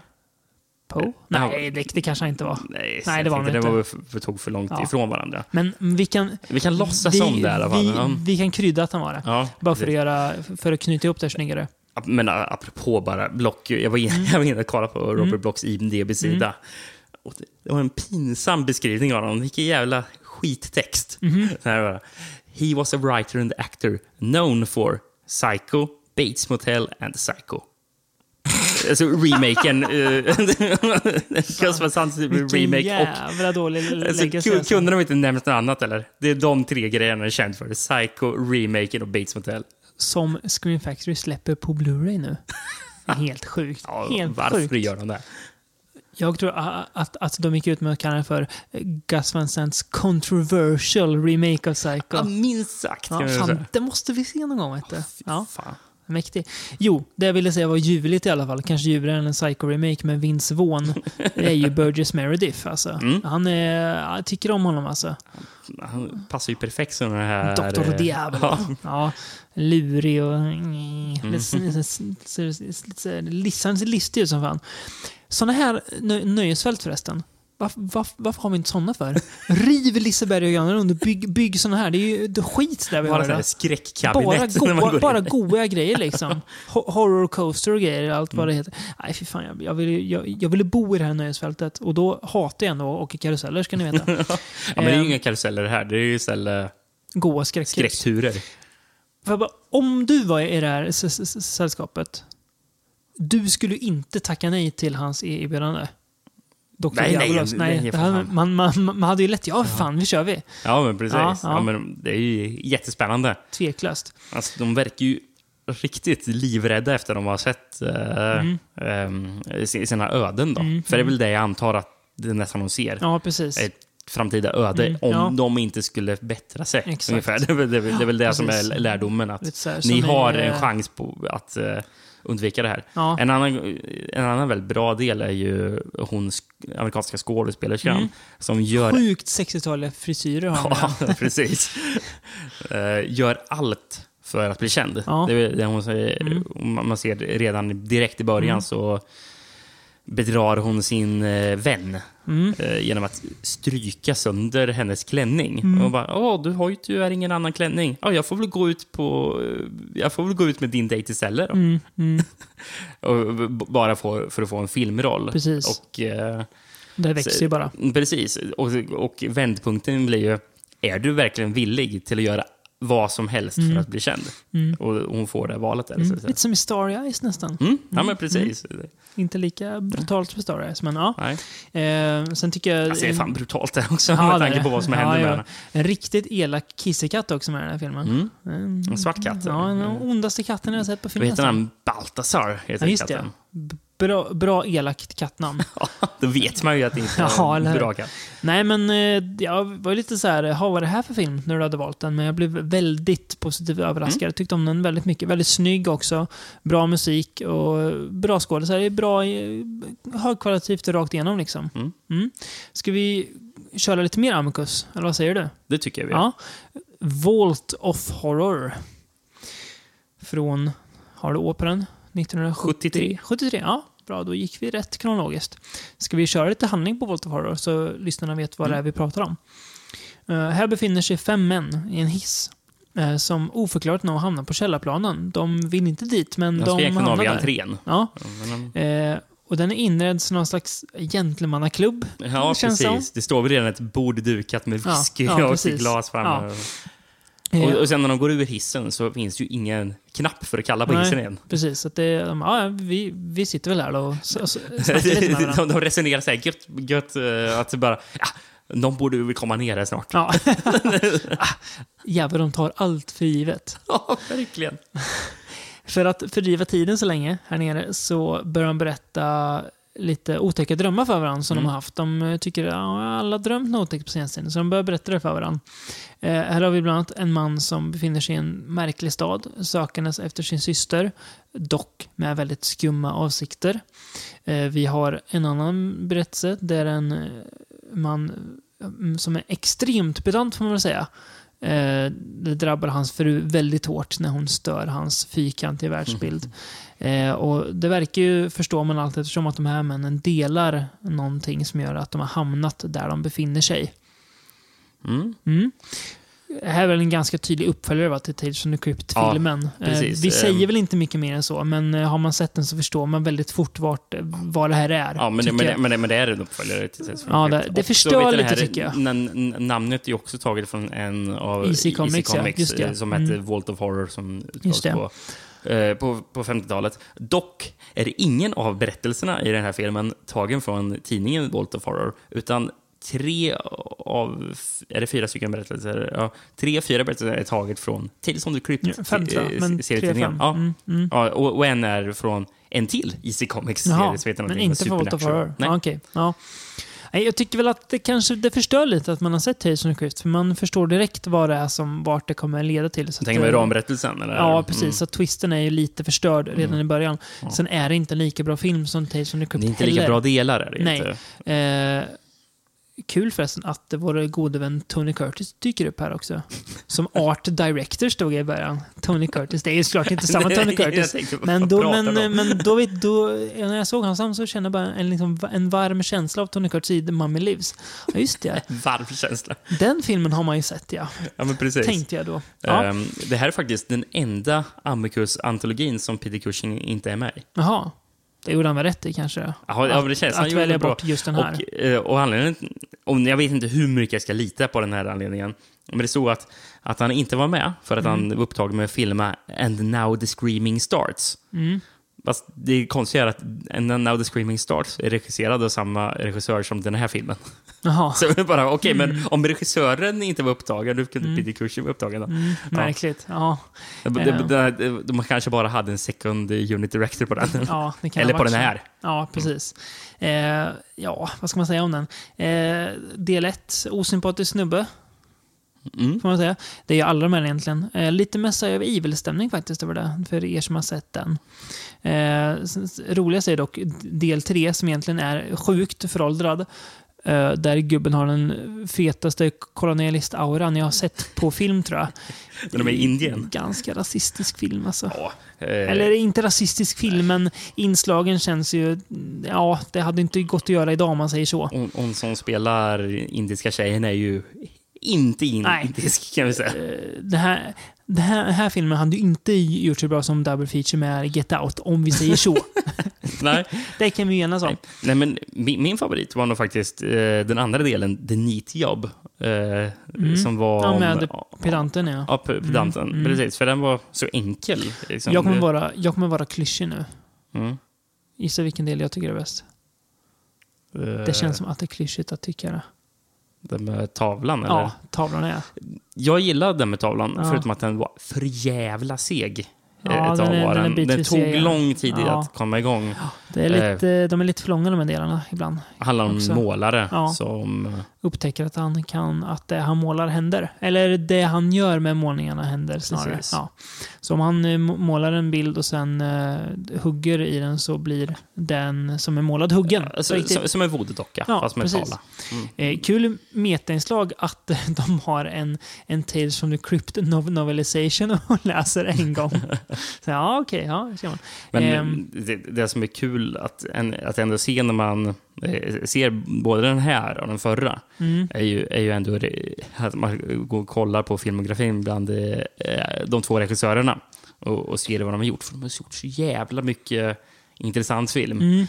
Poe? Nej, det, det kanske han inte var. Nej, Nej, det var han det inte. var för, för tog för långt Ja. ifrån varandra. Men vi kan... Vi kan låtsas vi, om det i alla fall. vi, Ja. vi kan krydda att han var det. Ja, Bara för att, det- göra, för att knyta ihop det snyggare. Men ä, apropå bara Block, jag var inne, jag var inne och kollade på Robert Blocks IMDB-sida. Det, det var en pinsam beskrivning av honom. Vilken jävla skittext. Här bara. He was a writer and actor known for Psycho, Bates Motel and Psycho. alltså remaken. Uh, Ghostbusters remake. Och, jävla dålig alltså, alltså. kunde de inte nämnt något annat eller? Det är de tre grejerna jag är känd för. Psycho, remaken och Bates Motel. Som Screen Factory släpper på Blu-ray nu. Helt sjukt. Ja, Helt varför sjukt. gör de det? Jag tror att, att de gick ut med att kalla det för eh, Gus Van Sants controversial remake av Psycho. Ja, minst sagt. Ja, fan, det måste vi se någon gång, vet du. Ja, Fan. Mäktig. Jo, det jag ville säga var ljuvligt i alla fall. Kanske ljuvligare än en Psycho-remake med Vince Vaughn. Det är ju Burgess Meredith, alltså. Mm. Han är... Jag tycker om honom, alltså. Han passar ju perfekt som den här... Dr. eh, Diablo. Ja, Ja, lurig och... Mm. Lite- ser listig ut som fan. Såna här nö- nöjesfält förresten. Varför, varför, varför har vi inte såna för? Riv Liseberg och Gröna Lund och bygg, bygg såna här. Det är ju det skit där vi Bara har det. skräckkabinett. Bara, goa, bara grejer liksom. Ho- Horror coaster och grejer, allt vad det Mm. heter. Nej, fy fan. Jag, jag, ville, jag, jag ville bo i det här nöjesfältet och då hatar jag ändå att åka karuseller, ska ni veta. Ja, men det är ju Ehm, inga karuseller här. Det är ju istället Goa skräckturer. Bara, om du var i det här sällskapet, du skulle inte tacka nej till hans e- erbjudande? Dr. Nej, nej, Diabolos. nej, nej. det hade, man, man, man hade ju lätt, ja fan, vi kör vi. Ja, men precis. Ja, Ja, ja. men det är ju jättespännande. Tveklöst. Alltså, de verkar ju riktigt livrädda efter de har sett eh, Mm. sin- sina öden. Då. För det är väl det jag antar att det är nästan de ser. Ja, precis. Ett framtida öde Mm, om ja. de inte skulle bättra sig. Exakt. Ungefär. Det, är väl, det, är det är väl det som precis. är lärdomen. Att här, ni som har i, en eh, chans på att eh, undvika det här. Ja. En, annan, en annan väldigt bra del är ju hon sk- amerikanska skådespelerskan Mm. som gör Sjukt 60-taliga frisyrer har han. Ja, precis. Eh, gör allt för att bli känd. Ja. Det är det hon. Mm. Man man ser redan direkt i början så bedrar hon sin eh, vän Mm. eh, genom att stryka sönder hennes klänning. Mm. Och bara, Åh, du har ju tyvärr ingen annan klänning. Ja, jag får väl gå ut på... eh, Jag får väl gå ut med din dejt istället. Mm, mm, bara för, för att få en filmroll. Precis. Och, eh, det växer ju bara. Precis. Och, och vändpunkten blir ju, är du verkligen villig till att göra vad som helst för att bli känd? Mm. Och hon får det valet. Där, så Mm. Lite som i Starry Eyes nästan. Mm, ja, men precis. Inte lika brutalt som Starry Eyes, men ja. Eh, sen tycker jag... Alltså, det är fan brutalt det också, Ja, med det tanke på vad som det. händer Ja, med henne. En riktigt elak kissekatt också med i den här filmen. Mm. Mm. En svart katt. Ja, den ondaste katten jag har sett på film. Vad heter han? Baltasar heter Ja, just det. katten. B- Bra, bra elakt kattnamn. Då vet man ju att det inte är Ja, eller bra katt. Nej, men eh, jag var lite så här, "Ha, vad är det här för film när du hade valt den? Men jag blev väldigt positivt överraskad. Mm. Tyckte om den väldigt mycket. Väldigt snygg också. Bra musik och bra skådespelare. Bra, eh, högkvalitativt rakt igenom liksom. Mm. Mm. Ska vi köra lite mer Amicus? Eller vad säger du? Det tycker jag vi Ja. Vault of Horror. Från, har du den? 1973? 73. 73, ja. Bra, då gick vi rätt kronologiskt. Ska vi köra lite handling på Vault of Horror så lyssnarna vet vad det är vi pratar om. Eh, här befinner sig fem män i en hiss. eh, som oförklarat nog hamnar på källarplanen. De vill inte dit, men de egentligen av hamnar i där. entrén. Ja, eh, och den är inredd som någon slags gentlemannaklubb. Ja, precis. Det står väl redan ett bord dukat med Ja, whisky ja, och precis. glas framme. Eh, Och, och sen när de går ur hissen så finns det ju ingen knapp för att kalla på Nej. hissen igen. Precis, att det, de, ja, vi, vi sitter väl här då och lite med de, de resonerar så här gött, gött eh, att bara... Ja, någon borde väl komma ner här snart. Ja. Ah, Jävlar, de tar allt för givet. Ja, verkligen. För att fördriva tiden så länge här nere så börjar de berätta lite otäcka drömmar för varandra som Mm. de har haft. De eh, tycker att ja, alla drömt något otäckt på senaste tiden, så de börjar berätta det för varandra. Eh, här har vi bland annat en man som befinner sig i en märklig stad, sökandes efter sin syster, dock med väldigt skumma avsikter. Eh, vi har en annan berättelse där en eh, man mm, som är extremt pedant, får man väl säga, Eh, det drabbar hans fru väldigt hårt när hon stör hans fyrkantiga världsbild. Eh, och det verkar ju, förstår man allt eftersom, att de här männen delar någonting som gör att de har hamnat där de befinner sig. Mm. Mm. Det här är väl en ganska tydlig uppföljare va, till Tales from the Crypt-filmen. Ja, eh, vi säger Ehm. väl inte mycket mer än så, men eh, har man sett den så förstår man väldigt fort vart, eh, vad det här är. Ja, men det, men, det, men, det, men det är en uppföljare till Tales from the Ja, Crypt. det- det förstör lite, här, tycker jag. namnet är också taget från en av EC Comics, ja, just det. eh, som Mm. hette Vault of Horror som utgavs på, på, på 50-talet. Dock är det ingen av berättelserna i den här filmen tagen från tidningen Vault of Horror, utan tre av, är det fyra stycken berättelser? Ja, tre, fyra berättelser är taget från Tales from the Crypt Ja, fem tror jag, eh, men tre, fem. Ja, Mm, mm. ja, och, och en är från en till EC Comics Jaha, serie som heter men inte för Vault of? Nej. Ja, okej. ja. Jag tycker väl att det kanske det förstör lite att man har sett Tales from the Crypt, för man förstår direkt vad det är som, vart det kommer leda till. Så Tänker man ramberättelsen? Eller? Ja, precis. Mm. Så twisten är ju lite förstörd redan Mm. i början. Ja. Sen är det inte en lika bra film som Tales from the Crypt Det är inte lika heller. bra delar. Är det Nej. Inte. Eh, kul förresten att vår gode vän Tony Curtis dyker upp här också. Som art director stod jag i början. Tony Curtis. Det är ju såklart inte samma Tony Curtis. Men, då, men, men då, vet- då, när jag såg hans namn så kände jag bara en, liksom, en varm känsla av Tony Curtis i The Mummy Lives. Ja, just det. Varm känsla. Den filmen har man ju sett, ja. Ja, men precis. Tänkte jag då. Ja. Ehm, det här är faktiskt den enda Amicus-antologin som Peter Cushing inte är med i. Jaha. Det gjorde han väl rätt i kanske? Ja, ja, det känns. Att gjorde välja bort just den här. Och, eh, och anledningen, om, jag vet inte hur mycket jag ska lita på den här anledningen, men det stod att, att han inte var med för att Mm. han var upptagen med att filma And Now the Screaming Starts. Mm. Fast det konstiga är att Now the Screaming Starts är regisserad av samma regissör som den här filmen. Jaha. Så det är bara, okej, men om regissören inte var upptagen, hur kunde Mm. Peter Cushing vara upptagen då? Mm, märkligt. Ja. Det- det- De kanske bara hade en second unit director på den. Ja, Eller på den här. Ja, precis. Eh, ja, vad ska man säga om den? Eh, del 1, osympatisk snubbe, Mm. får man säga. Det är ju alla de här egentligen. Eh, lite Messiah of Evil-stämning faktiskt över det, för er som har sett den. Eh, roligast är dock del 3, som egentligen är sjukt föråldrad. Eh, där gubben har den fetaste kolonialist-auran jag har sett på film, tror jag. När de är i Indien. Ganska rasistisk film, alltså. Ja, eh, Eller inte rasistisk film, men inslagen känns ju... Ja, det hade inte gått att göra idag om man säger så. hon, hon som spelar indiska tjejen är ju inte in, Nej. indisk, kan vi säga. Eh, Det här, det här, den här filmen hade ju inte gjort så bra som double feature med Get Out, om vi säger så. Nej. det kan vi enas om. Nej. Nej, men min, min favorit var nog faktiskt eh, den andra delen, The Neat Job. Eh, Som var... Ja, om- med Pedanten, ja. Ja, pe- pedanten. Mm, mm. Precis, för den var så enkel. Liksom. Jag kommer vara, jag kommer vara klyschig nu. Mm. Gissa vilken del jag tycker är bäst. Det känns som att det är klyschigt att tycka det. Den med tavlan, eller? Ja, tavlan är. Jag gillade den med tavlan, Ja. förutom att den var för jävla seg. Ja, eh, ett den är- den den, den tog seg, lång tid Ja. att komma igång. Det är lite, de är lite för långa de här delarna ibland. Handlar om Också. målare som... Upptäcker att han kan, att det han målar händer. Eller det han gör med målningarna händer snarare. Precis. Ja. Så om han eh, må- målar en bild och sen eh, hugger i den så blir den som är målad huggen. på Alltså, riktigt. som, som en voodoo-docka, Ja, fast med precis. Mm. Eh, kul metainslag att eh, de har en, en Tales from the Crypt nov- novelization och läser en gång. så, ja, okej, ja, ser man. Men Ehm. det, det som är kul att, en, att ändå se när man eh, ser både den här och den förra, Mm. är ju, är ju ändå att man går och kollar på filmografin bland eh, de två regissörerna och, och ser vad de har gjort. För de har gjort så jävla mycket intressant film. Mm.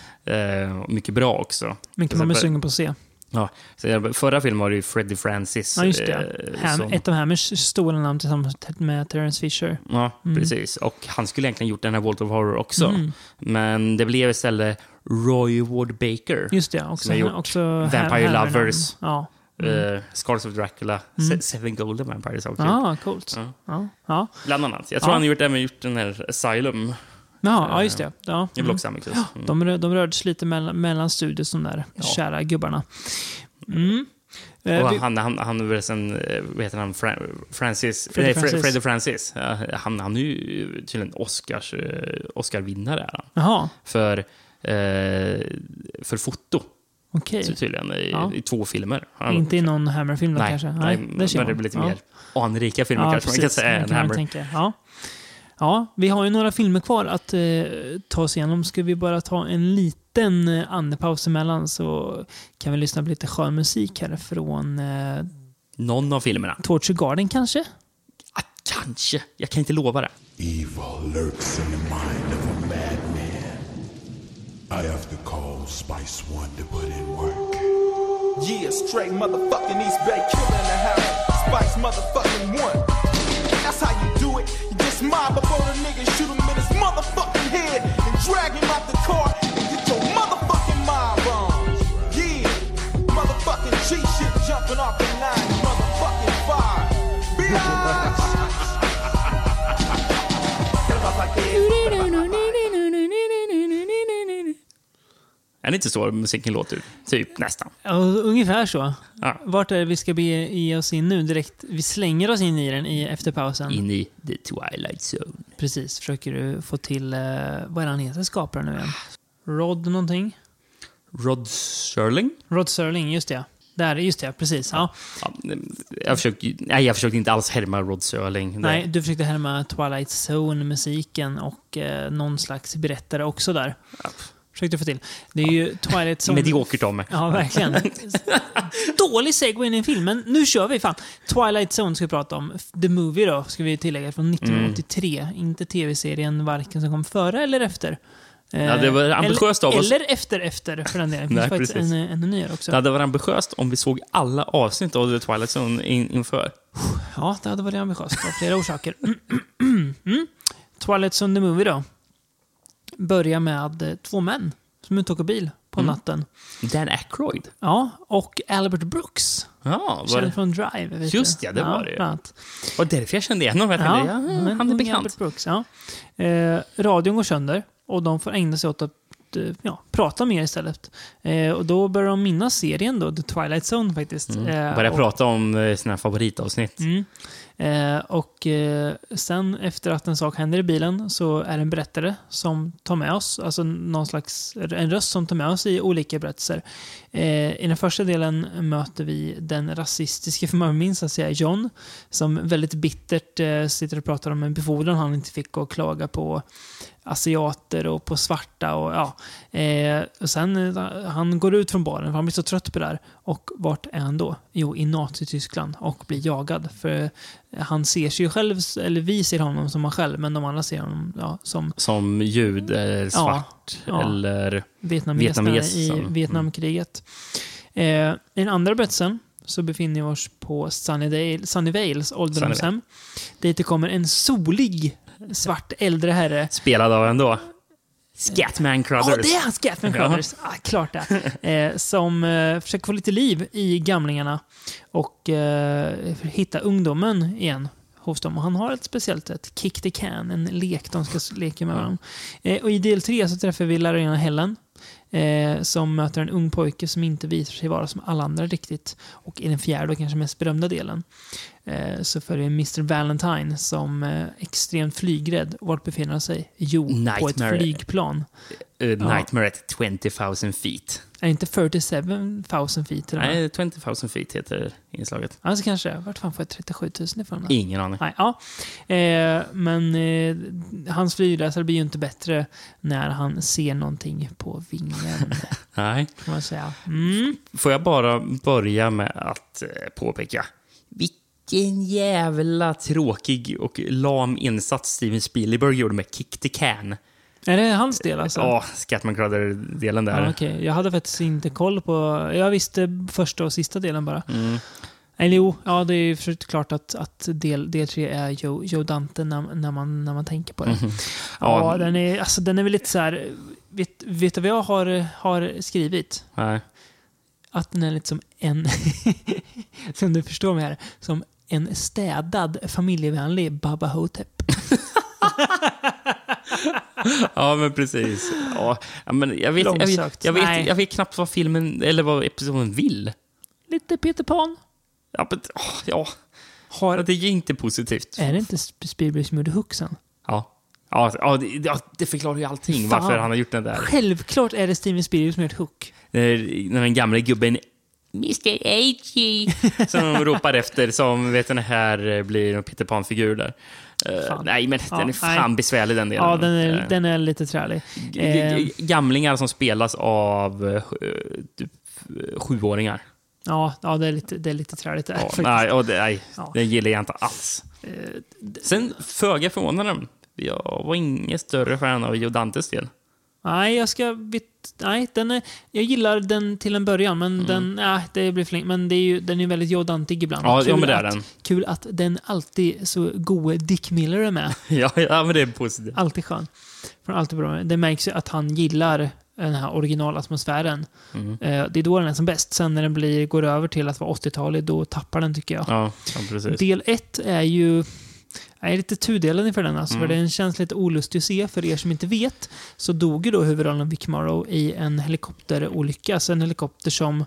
Eh, mycket bra också. Mycket man blir sugen på att se. Ja, så förra filmen var det ju Freddie Francis. Ja, just det. eh, Ham, som- Ett av Hammers stora namn tillsammans med Terence Fisher. Ja, Mm. precis. Och han skulle egentligen gjort den här Vault of Horror också. Mm. Men det blev istället Roy Ward Baker. Just det, också, Som har gjort också Vampire Ham- Lovers. Ja. Eh, Scars of Dracula, Se- Seven Golden Vampires också. Mm. Ja, coolt. Ja. Ja. Ja. Bland annat. Jag tror Ja. han har gjort, även gjort den här Asylum. Jaha, ja, just det. Ja. Väl också Amicus. Mm. De, de rörde sig lite mellan, mellan studios, de där Ja. kära gubbarna. Mm. Eh, Och han, han, han är väl sen, eh, vad heter han, Fra- Francis, Freddie nej, Fre- Francis. Freddie Francis. Ja, Han, han är ju tydligen Oscars, eh, Oscar-vinnare han. För, eh, för foto, okej. så tydligen, i, Ja. i två filmer. Han, Inte i någon Hammer-film då nej, kanske? nej, det ser men det man. blir lite ja. mer anrika filmer Ja, kanske man kan precis. säga än man Hammer. tänka. Ja. ja, vi har ju några filmer kvar att eh, ta oss igenom. Ska vi bara ta en liten eh, andepaus emellan så kan vi lyssna på lite skön musik här från eh, Någon av filmerna. Torture Garden kanske? Ah, kanske. Jag kan inte lova det. Evil lurks in the mind. I have to call Spice One to put in work. Yeah, straight motherfucking East Bay killer in the house. Spice motherfucking one. That's how you do it. You just mob up on a nigga, shoot him in his motherfucking head, and drag him out the car and get your motherfucking mob on. Yeah, motherfucking G shit jumping off Är det inte så musiken låter? Typ, nästan. Ja, ungefär så. Ja. Vart är det vi ska bege oss in nu direkt? Vi slänger oss in i den i efter pausen. In i the twilight zone. Precis. Försöker du få till, eh, vad är det han heter, skaparen nu igen? Rod någonting? Rod Serling? Rod Serling, just det. Där, just det, precis. Ja. Ja, jag, försökte, nej, jag försökte inte alls härma Rod Serling. Nej, du försökte härma Twilight Zone-musiken och eh, någon slags berättare också där. Försökte få till. Det är ju Twilight Zone... Mediokert av mig. Ja, verkligen. Dålig segway in i en film, men nu kör vi. fan. Twilight Zone ska vi prata om. The Movie då, ska vi tillägga, från 1983. Mm. Inte tv-serien varken som kom före eller efter. Eh, Ja, det var ambitiöst eller, av oss. Eller efter, efter för den delen. Det finns faktiskt en, en nyare också. Det hade varit ambitiöst om vi såg alla avsnitt av The Twilight Zone in, inför. Ja, det hade varit ambitiöst av flera orsaker. Mm. Twilight Zone the Movie då. Börjar med eh, två män som är ute och åker bil på Mm. natten. Dan Aykroyd. Ja, och Albert Brooks. Ja, var det från Drive. Vet Just ja, det var det ju. var därför jag kände igen honom. Ja, ja, han är bekant. Albert Brooks, ja. Eh, radion går sönder och de får ägna sig åt att eh, ja, prata mer istället. Eh, och då börjar de minnas serien då, The Twilight Zone faktiskt. Eh, Började och- prata om eh, sina favoritavsnitt. Mm. Eh, och eh, sen efter att en sak händer i bilen så är det en berättare som tar med oss, alltså någon slags, en röst som tar med oss i olika berättelser. Eh, I den första delen möter vi den rasistiska, för man minns att säga, John, som väldigt bittert eh, sitter och pratar om en befordran han inte fick och klaga på asiater och på svarta och ja. Eh, och sen, eh, han går ut från baren för han blir så trött på det där. Och vart är han då? Jo, i Nazityskland och blir jagad. För han ser sig ju själv, eller vi ser honom som han själv, men de andra ser honom ja, som Som jud, eller svart, ja. eller... Vietnames i som- Vietnamkriget. Eh, I den andra berättelsen så befinner vi oss på Sunnydale, Sunnyvales ålderdomshem. Dit det kommer en solig svart äldre herre Spelad av ändå Scatman Crothers. Ja, det är han, Scatman Ja. Crothers. Ah, klart det. Eh, som eh, försöker få lite liv i gamlingarna och eh, hitta ungdomen igen hos dem. Och han har ett speciellt sätt, Kick the Can, en lek de ska leka med varandra. Eh, och I del tre så träffar vi lärarinnan Helen eh, som möter en ung pojke som inte visar sig vara som alla andra riktigt. Och i den fjärde och kanske mest berömda delen så följer vi Mr Valentine som eh, extremt flygrädd. Vart befinner han sig? Jo, på ett Nightmare. flygplan. Uh, Nightmare at 20,000 feet. Är inte 37 000 feet? Nej, 20,000 feet heter inslaget. Alltså kanske det. Vart fan får jag 37 000 ifrån? Ingen aning. Nej, ja. Eh, men eh, hans flygläsare blir ju inte bättre när han ser någonting på vingen, Nej. kan man säga. Mm. Får jag bara börja med att eh, påpeka vilken jävla tråkig och lam insats Steven Spielberg gjorde med Kick the Can. Är det hans del alltså? Ja, Scatman Crowder-delen där. Ja, okej. Jag hade faktiskt inte koll på... Jag visste första och sista delen bara. Mm. Eller jo, ja, det är ju klart att, att del, del tre är Joe, Joe Dante när, när, man, när man tänker på det. Mhm. Ja, Ja. den, är, alltså, den är väl lite så här... Vet, vet du vad jag har, har skrivit? Nej. att den är lite som en, som du förstår mig här, som en städad familjevänlig Baba Hotep. Ja, men precis. Ja, men jag, vet, jag, vet, jag, vet, jag vet knappt vad filmen, eller vad episoden vill. Lite Peter Pan. Ja, men, ja. Har, det är inte positivt. är det inte Sp- Spielberg som gjorde Hooksen? Ja. Ja, ja, det, ja, det förklarar ju allting Fan. varför han har gjort den där. Självklart är det Steven Spielberg som har gjort Hook. När, när den gamla gubben Mr H.G. som de ropar efter, som vet den här eh, blir en Peter Pan-figur där. Fan. nej, men Ja, den är fan nej. besvärlig den delen. Ja, den är, Eh, den är lite trälig. g- Gamlingar som spelas av typ, eh, sjuåringar. ja, ja det, är lite, det är lite träligt där. Ja, nej, och det, nej Ja. den gillar jag inte alls. D- Sen, föga förvånande, jag var ingen större fan av Joe Dantes del. Nej, jag ska... Nej, den är, jag gillar den till en början, men den... Nej, det blir för länge. Men det är ju, den är väldigt jodantig ibland. Ja, Kul ja men det är att, den. Kul att den alltid så gode Dick Miller är med. Ja, ja, men det är positivt. Alltid skön. För alltid bra. Det märks ju att han gillar den här originalatmosfären. Mm. Eh, Det är då den är som bäst. Sen när den blir, går över till att vara 80-talig, då tappar den tycker jag. Ja, ja precis. Del 1 är ju... Jag är lite tudelad inför den, alltså, Mm. för den känns lite olustig att se. För er som inte vet så dog ju då huvudrollen Vic Morrow i en helikopterolycka. Alltså en helikopter som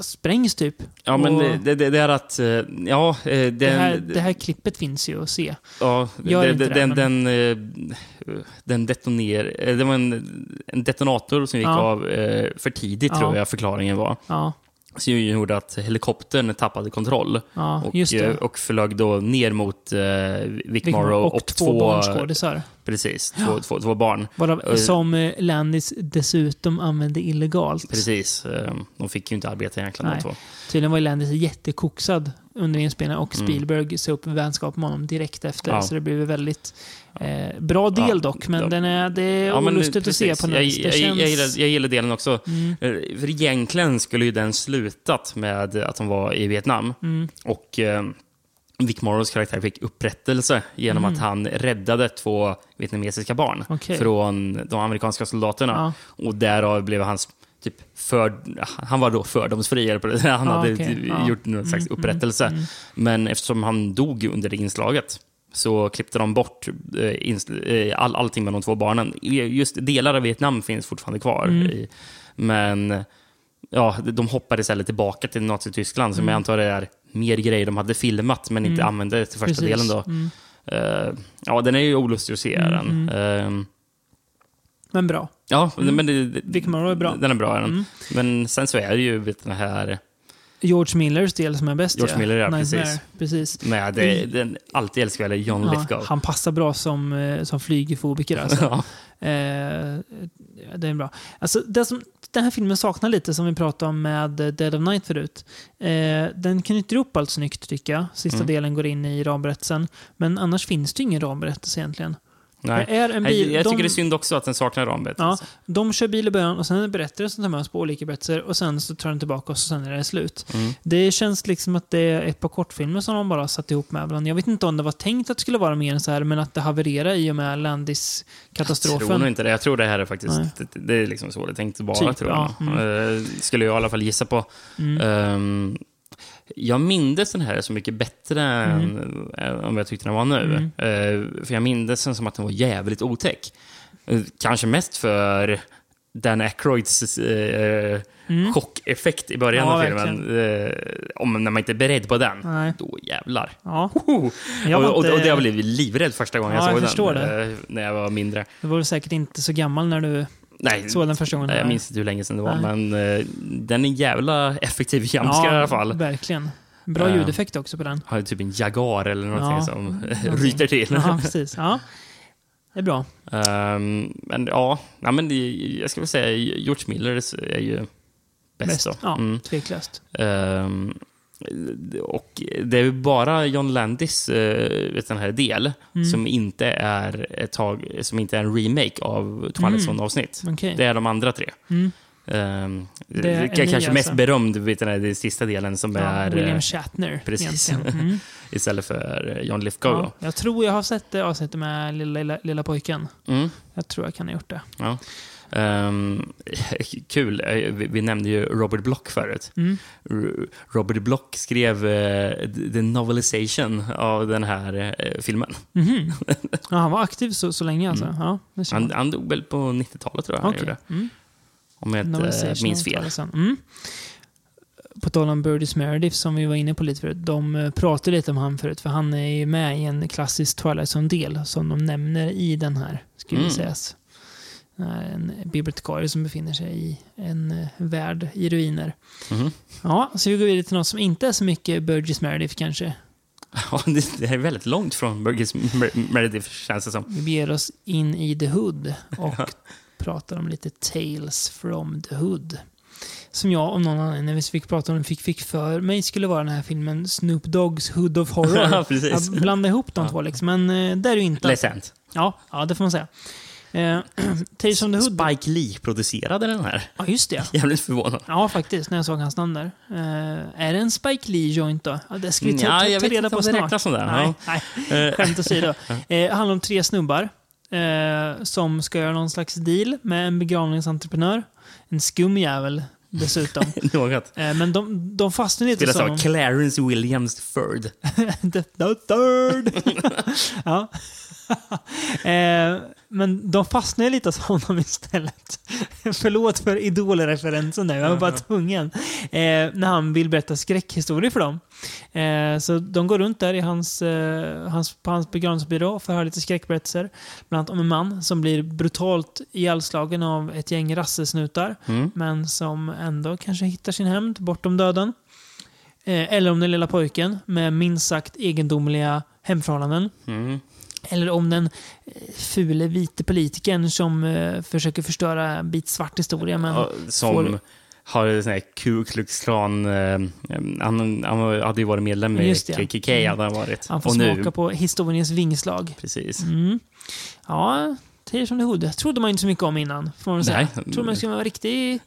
sprängs typ. Ja, men Och det, det, det är att... eh, Ja, eh, den, det, här, det här klippet finns ju att se. Ja, det- det- det, den, den, eh, den detoner... Det var en, en detonator som gick Ja. av för tidigt, Ja. tror jag förklaringen var. Ja, Som gjorde att helikoptern tappade kontroll. ja Och, just eh, det. och flög då ner mot eh, Vic Morrow och, och, två, barnskådisar. Precis, två, två, två barn. Varav, Eh, som eh, Landis dessutom använde illegalt. Precis. eh, De fick ju inte arbeta egentligen, Nej. de två. Tydligen var ju Landis jättekoksad under inspelningen och Spielberg sa upp vänskap med honom direkt efter. Mm. Ja. Så det blev väldigt eh, bra del Ja, dock, men ja. den är, det är Ja, olustigt att se på något jag, jag, känns... jag, gillar, jag gillar delen också. Mm. Eh, För egentligen skulle ju den slutat med att de var i Vietnam. Mm. Och eh, Vic Morrows karaktär fick upprättelse genom att han räddade två vietnamesiska barn Mm. Okej. från de amerikanska soldaterna. Och därav blev hans typ för, han var då fördomsfri. Han Ja, hade okej. typ Ja. gjort någon slags Mm, upprättelse. mm, mm. Men eftersom han dog under det inslaget så klippte de bort eh, eh, all, allting med de två barnen. Just delar av Vietnam finns fortfarande kvar. Mm. Men ja, de hoppade istället tillbaka till Nazityskland, som Mm. jag antar är mer grejer de hade filmat, men inte Mm. använde till första Precis. delen. då. Eh, ja, den är ju olustig att se. Den. Eh, Men bra. ja, men det, det, Morrow är bra. Den är bra, den. Men sen så är det ju den här George Millers del som är bäst. George ja. Miller, ja, Nightmare. precis. precis. med det, den alltid älskvärda John Ja, Lithgow. han passar bra som, eh, som flygfobiker alltså. Ja. Eh, det är bra. Alltså, det som den här filmen saknar lite, som vi pratade om med Dead of Night förut. Eh, den knyter ihop allt snyggt, tycker jag. Sista Mm. delen går in i ramberättelsen. Men annars finns det ingen ramberättelse egentligen. Nej. Det är en bil, jag tycker de, det är synd också att den saknar ramberättelse. Ja, de kör bil i början och sen är det berättare som tar med oss på olika berättelser och sen så tar den tillbaka och så sen är det slut. Mm. Det känns liksom att det är ett par kortfilmer som de bara har satt ihop med varandra. Jag vet inte om det var tänkt att det skulle vara mer än så här, men att det havererade i och med Jag tror Landis-katastrofen. nog inte det. Jag tror det här är faktiskt... Det, det är liksom så det är tänkt vara, Typ, tror jag. ja, mm. Eh, skulle jag i alla fall gissa på. Mm. Ehm, jag mindes den här så mycket bättre än, än om jag tyckte den var nu. Mm. Eh, för jag mindes den som att den var jävligt otäck. Eh, kanske mest för Dan Aykroyds eh, Mm. chockeffekt i början Ja, av filmen. Eh, om, när man inte är beredd på den. Nej. Då jävlar. Ja, jag var och, och, inte- och det jag blev livrädd första gången Ja, jag jag såg förstår den. eh, När jag var mindre. du var säkert inte så gammal när du Nej, såg den första gången? nej, jag minns inte hur länge sedan det var, Nej. men eh, den är jävla effektiv jumpscare i alla fall. verkligen. Bra Eh. ljudeffekt också på den. Har typ en Jagar eller någonting Ja, som någonting. ryter till. Ja, precis. Ja. Det är bra. Ehm, men ja, ja men det, jag ska väl säga George Miller är ju bäst. Bäst. Ja, Mm. tveklöst. Ehm, och det är bara John Landis uh, den här del Mm. som inte är ett tag, som inte är en remake av Twilight Zone-avsnitt. Okej. Det är de andra tre. Mm. Ehm, Det är kanske mest alltså. berömd, vet den här, den sista delen som Ja, är William eh, Shatner. precis. Mm. istället för John Lithgow. Ja, jag tror jag har sett det avsnittet med lilla, lilla, lilla pojken. Mm, Jag tror jag kan ha gjort det. ja. Ehm, kul, Eh, vi, vi nämnde ju Robert Block förut. Mm. Robert Block skrev eh, the novelization av den här eh, filmen. Mhm. Ja, han var aktiv så, så länge alltså? Ja, det ser Han, han dog väl på 90-talet tror jag han Okej. gjorde. Mm. Om jag inte minns fel. Mm. På tal om Burgess Meredith som vi var inne på lite förut. De pratade lite om han förut för han är ju med i en klassisk Twilight Zone-del som de nämner i den här, skulle Mm. sägas. Är En bibliotekarie som befinner sig i en eh, värld i ruiner. Mhm. Ja, så vi går vidare till något som inte är så mycket Burgess Meredith kanske. Ja, det, är väldigt långt från Burgess Mer- Meredith, känns det som. Vi beger oss in i The Hood och pratar om lite Tales from the Hood. Som jag om någon annan, när vi fick prata om den, fick, fick för mig skulle vara den här filmen Snoop Dogs Hood of Horror. Ja, precis. Jag blandade ihop de Ja. två liksom, men eh, det är det ju inte. Ledsamt. Ja, ja, det får man säga. Eh, Tales the Hood. Spike Lee producerade den här. Ja, just det. Jävligt förvånad. Ja, faktiskt, när jag såg hans namn där. Eh, är det en Spike Lee-joint då? Ja, det ska vi ta, Ja, ta, jag ta vet reda inte på om det snart. räknas som det. Nej, Ja. nej. Eh, Skämt åsido. Eh, handlar om tre snubbar eh, som ska göra någon slags deal med en begravningsentreprenör. En skum jävel dessutom. Något. eh, men de, de fastnar lite Spelas av honom. Clarence Williams III. the, the third! ja. eh, men de fastnar lite hos honom istället. Förlåt för idolreferensen nu, jag var bara tvungen. Eh, när han vill berätta skräckhistorier för dem. Eh, så de går runt där i hans, eh, hans, på hans begravningsbyrå och får höra lite skräckberättelser. Bland annat om en man som blir brutalt ihjälslagen av ett gäng rassesnutar. Mm. Men som ändå kanske hittar sin hämnd bortom döden. Eh, eller om den lilla pojken med minst sagt egendomliga hemförhållanden. Mm. Eller om den eh, fule vite politikern som eh, försöker förstöra en bit svart historia. Men Ja, som får- har sån här Ku Klux Klan. Eh, han, han hade ju varit medlem i. KKK. Mm. Hade han varit. han får Och nu, smaka på historiens vingslag. Precis. Mm. Ja, Tales from the Hood trodde man inte så mycket om innan. Får man säga. Nej. Trodde man skulle vara riktigt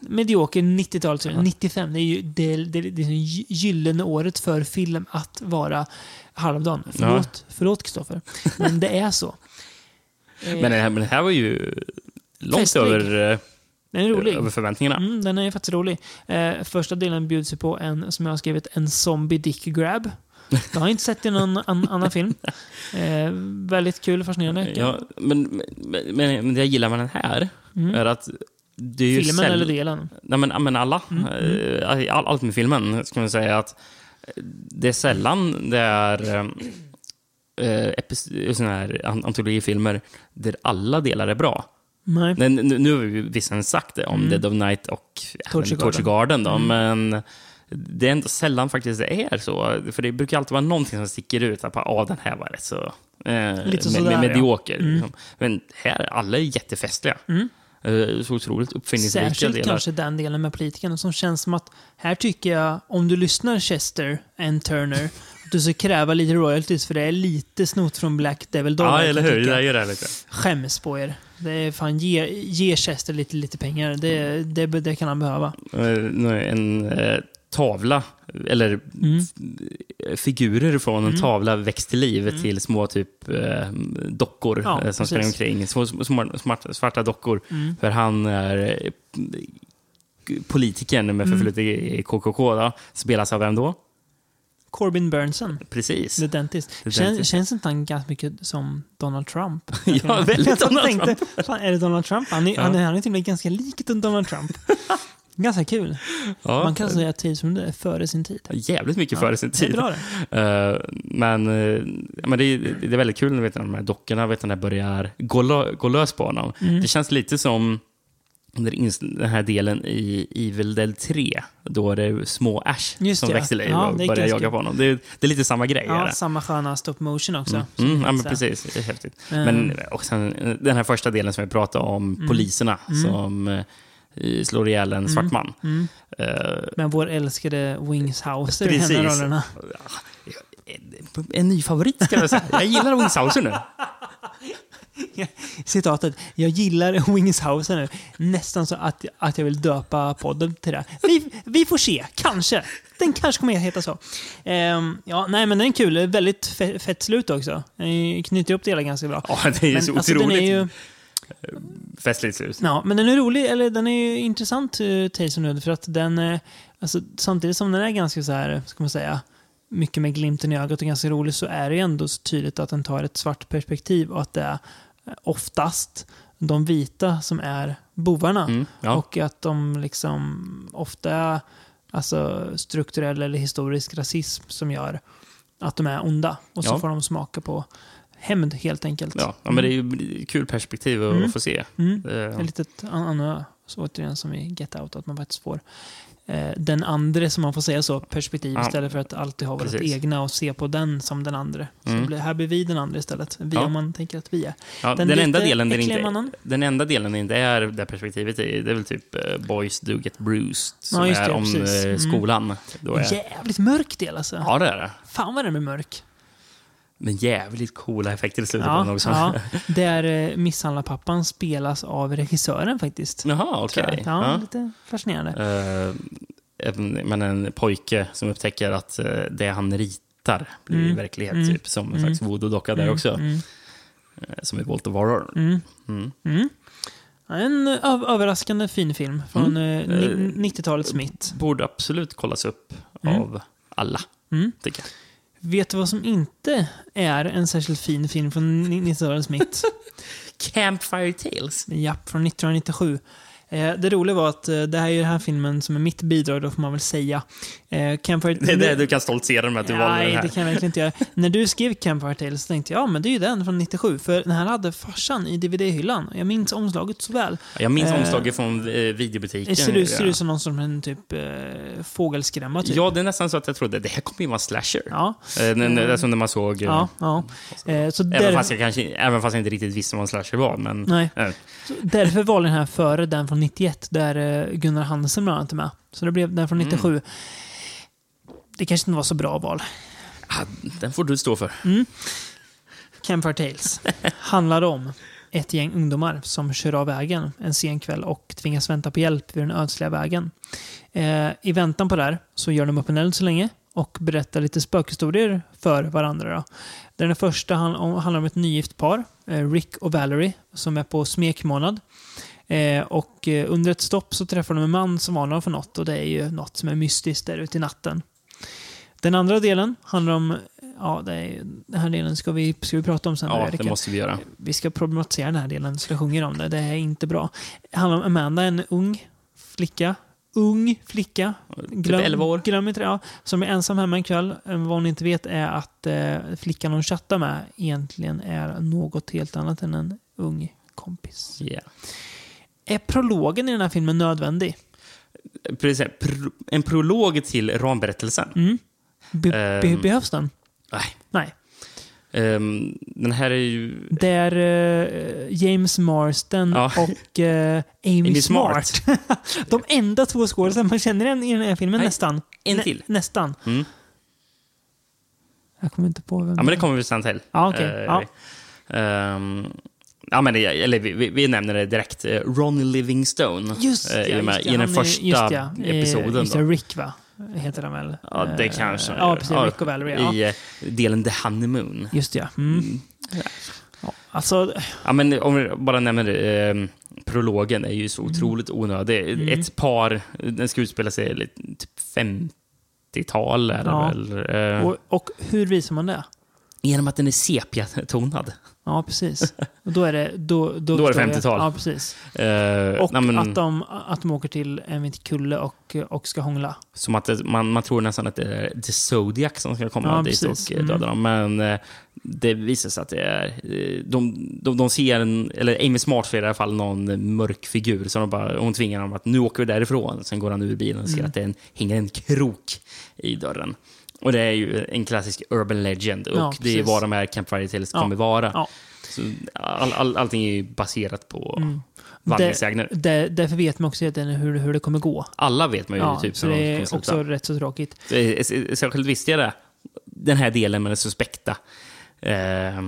medioker 90-talet. 95, det är ju det, det, det gy- gyllene året för film att vara halvdan. Förlåt, förlåt Kristoffer. Men det är så. Men, det här, men det här var ju långt Festlig. över, eh, den är rolig. över förväntningarna. Mm, den är faktiskt rolig. Eh, första delen bjuds ju på en, som jag har skrivit, en zombie dick grab. Jag har inte sett det i någon an, annan film. Eh, väldigt kul och fascinerande. Ja, men, men, men, det jag gillar med den här Mm. är att det Filmen eller delen? Nej, men, ja, men alla. Mm, Eh, All, allt med filmen, ska man säga att eh, det är sällan det är eh, eh, såna här an- antologifilmer där alla delar är bra. Nej. Nu, nu har vi visserligen sagt det om Mm. Dead of Night och ja, Torture Garden. Då, Mm. Men det är ändå sällan faktiskt det är så. För det brukar alltid vara någonting som sticker ut. Att ah, den här var rätt så eh, Lite med, sådär, med, ja. medioker. Mm. liksom. Men här, alla är jättefestliga. Mm. Eh, Så otroligt uppfinningsrika Särskilt delar. kanske den delen med politikerna som känns som att här tycker jag, om du lyssnar Chester and Turner, att du ska kräva lite royalties för det är lite snott från Black Devil Doll. Ja, eller hur? Det gör det lite. Skäms på er. Det är fan, ge, ge Chester lite, lite pengar. Det, det, det kan han behöva. Eh, En eh, tavla, eller Mm. f- figurer från en Mm. tavla växt till liv Mm. till små typ eh, dockor Ja, eh, som springer omkring. Små, små, svarta dockor. Mm. För han är eh, politikern med Mm. förflutet i KKK. Då, spelas av vem då? Corbin Burnson, Precis. The Dentist. The Kän, Dentist. Känns inte han ganska mycket som Donald Trump? Ja, väldigt Donald tänkte, Fan, är det Donald Trump? Han är, Ja. han är, han är till och med ganska lik Donald Trump. ganska kul. Ja, Man kan säga att tid som det är före sin tid. Jävligt mycket Ja, före sin Det tid. bra det. Eh, men uh, men det, är, det är väldigt kul när vet, de här dockorna vet, när det börjar gå, gå lös på honom. Mm. Det känns lite som den här delen i Evil Dead 3, då det är små Ash Just som det. växer liv Ja, och det börjar jaga på honom. Det är, det är lite samma grej. Ja, det. samma sköna stop motion också. Mm, mm, ja, men precis. Det är häftigt. säga. Men Eh, och sen, eh, den här första delen som vi pratade om, Mm. poliserna Mm. som slår ihjäl en svart man. mm. Eh, Men vår älskade Wings Hauser i Precis. en av rollerna. en, en ny favorit ska jag säga. Jag gillar Wingshauser nu. Citatet. Jag gillar Wings Hauser nu. Nästan så att, att jag vill döpa podden till det. Vi, vi får se. Kanske. Den kanske kommer att heta så. Ehm, ja, nej, men den är kul. Väldigt fe- fett slut också. Den knyter upp det hela ganska bra. Ja, det är Men, så alltså, den otroligt ju, festligt slut. Ja, men den är rolig, eller den är ju intressant, uh, Tales of för att den, eh, alltså, samtidigt som den är ganska så här, ska man säga, mycket med glimten i ögat och ganska rolig, så är det ju ändå så tydligt att den tar ett svart perspektiv och att det är eh, oftast de vita som är bovarna. Mm, ja. Och att de liksom ofta är alltså, strukturell eller historisk rasism som gör att de är onda. Och så Ja. får de smaka på hämnd helt enkelt. Ja, ja, men det är ju kul perspektiv att Mm. få se. Mm. Eh, Ett litet annorlunda, så återigen som i Get Out, att man faktiskt får eh, den andra, som man får säga så, perspektiv Ja. istället för att alltid ha vårt egna och se på den som den andra. Så Mm. blir, här blir vi den andra istället. Vi Ja. om man tänker att vi är. Ja, Den den, enda lite delen den inte, den enda delen det inte är det perspektivet, är, det är väl typ eh, Boys Do Get Bruised, som just är det, om precis. Mm. skolan. Då är, Jävligt mörk del alltså. Ja, det är det. Fan vad den är mörk. Men jävligt coola effekter i slutet på Ja, den också. ja. Där eh, misshandlarpappan spelas av regissören faktiskt. Jaha, okej. Så, ja, Ja. lite fascinerande. En- men en pojke som upptäcker att eh, det han ritar blir Mm. verklighet, Mm. typ, som en slags voodoo-docka där också. Mm, Som Vault of Horror. mm, Mm. mm. En överraskande fin film från Mm. eh, Eh, ni- 90-talets mitt. Borde absolut kollas upp Mm. av alla, Mm. tycker jag. Vet du vad som inte är en särskilt fin film från ni- 90-talets mitt? Campfire Tales. Japp, från 1997. Eh, det roliga var att eh, det här är ju den här filmen som är mitt bidrag, då får man väl säga. Eh, Campfire... Det är det du kan stoltsera med att du valde den Nej, här. det kan jag verkligen inte göra. När du skrev Campfire Tales så tänkte jag, ja men det är ju den från 97. För den här hade farsan i DVD-hyllan. Jag minns omslaget så väl. Jag minns Eh, omslaget från videobutiken. Ser ut, ser ut som någon som en typ eh, fågelskrämma typ. Ja, det är nästan så att jag trodde det här kommer ju vara slasher. Ja, Eh, Mm. Alltså när man såg... ja, ja. Eh, så Även, där, fast jag kanske, även fast jag inte riktigt visste vad en slasher var. Men, Nej. så därför valde den här före den från 91, där eh, Gunnar Hansen bland annat är med. Så det blev den från 97. Det kanske inte var så bra val. ah, den får du stå för. Campfire Tales handlar om ett gäng ungdomar som kör av vägen en sen kväll och tvingas vänta på hjälp vid den ödsliga vägen. Eh, I väntan på det här så gör de upp en eld så länge och berättar lite spökhistorier för varandra. Då. Den första handlar om ett nygift par, eh, Rick och Valerie, som är på smekmånad. Eh, och eh, under ett stopp så träffar de en man som varnar för något och det är ju något som är mystiskt där ute i natten. Den andra delen handlar om, ja, är, den här delen ska vi, ska vi prata om sen. Ja, det måste vi göra. Vi ska problematisera den här delen, så jag sjunger om det. Det är inte bra. Det handlar om Amanda, en ung flicka. Ung flicka. Typ 11 år. Glöm inte det. Ja, som är ensam hemma en kväll. Eh, Vad hon inte vet är att eh, flickan hon chattar med egentligen är något helt annat än en ung kompis. Yeah. Är prologen i den här filmen nödvändig? Precis, en prolog till ramberättelsen. Mm. Be- Ehm. behövs den? Nej. Nej. Ehm, den här är ju... Det är eh, James Marsden Ja. och eh, Amy, Amy Smart. Smart. De enda två skådespelarna man känner igen i den här filmen, Nej, nästan. en Nä- till. Nästan. Mm. Jag kommer inte på vem Ja, men det kommer vi sen till. Ja, okej. Eh, Ja. ehm, ja, men eller vi, vi, vi nämner det direkt. Eh, Ron Livingstone. Just eh, ja, med just i ja, den första just ja, episoden. Just det, Rick va? Heter han väl? Ja, det Eh, kanske Ja, precis. Rick och Valerie. Ja. I eh, delen The Honeymoon. Just det, ja. Mm. ja. Alltså, Ja, men om vi bara nämner det, eh, prologen är ju så Mm. otroligt onödig. Ett par, den ska utspela sig lite, typ 50-tal är det Ja. väl. Eh, och, och hur visar man det? genom att den är sepia-tonad. Ja, precis. Och då är det... Då, då, Då är det förstår jag. 50-tal. Ja, precis. Eh, Och nej, men- att, de, att de åker till en kulle och, och ska hångla. Som att det, man, man tror nästan att det är The Zodiac som ska komma Ja, dit precis. och eh, döda dem. Men eh, det visar sig att det är... eh, De, de, de ser en... Eller Amy Smart ser i alla fall någon mörk figur. Så de bara, hon tvingar dem att nu åker vi därifrån. Sen går han ur bilen och ser Mm. att det en, hänger en krok i dörren. Och det är ju en klassisk urban legend. Och Ja, det är vad de här Campfire Tales Ja, kommer vara. ja. All, all, allting är ju baserat på Mm. vandringssägner. Där, därför vet man också hur, hur det kommer gå. Alla vet man ju Ja, typ så det är också rätt så tråkigt. Eh, Särskilt visste jag det. Den här delen med den suspekta. Eh,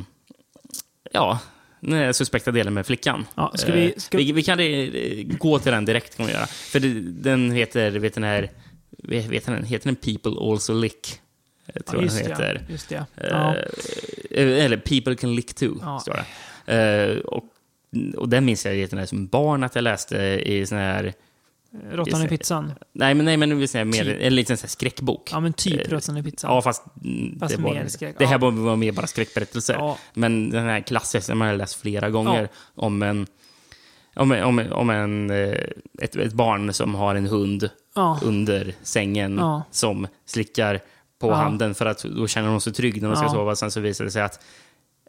ja, den suspekta delen med flickan. Ja, ska vi- Eh, ska- vi, vi kan eh, gå till den direkt, kan vi göra. För det, den heter, vet den här, vet den, heter den People Also Lick? Jag tror Ja, just den heter. Just det. Eh, Ja. Eller People Can Lick Too, Ja. står det. Eh, och och den minns jag redan som barn att jag läste i sån här... Råttan i pizzan. Nej, men, nej, men mer, Typ. en liten skräckbok. Ja, men typ Eh, Råttan i pizzan. Ja, fast, Fast det, var, skräck. det här Ja. var, var mer bara skräckberättelser. Ja. Men den här klassiska man har läst flera gånger Ja. om en om, om, om en, eh, ett, ett barn som har en hund Ja. under sängen Ja. som slickar på Ja. handen för att då känner hon sig trygg när hon ska Ja. sova. Sen så visar det sig att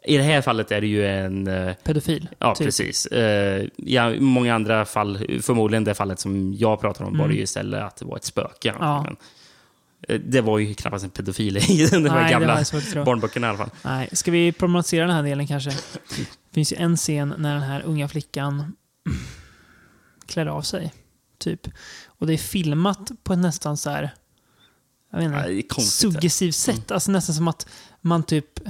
i det här fallet är det ju en... eh, Pedofil. Ja, typ. precis. Eh, ja, I många andra fall, förmodligen det fallet som jag pratar om, var det ju istället att det var ett spöke. Mm. Ja. Men, det var ju knappast en pedofil i de här gamla svårt barnböckerna i alla fall. Nej, ska vi problematisera den här delen kanske? Det finns ju en scen när den här unga flickan klär av sig. Typ. Och det är filmat på ett nästan så här... Jag vet Ja, inte. Mm. Suggestivt sätt. Alltså nästan som att man typ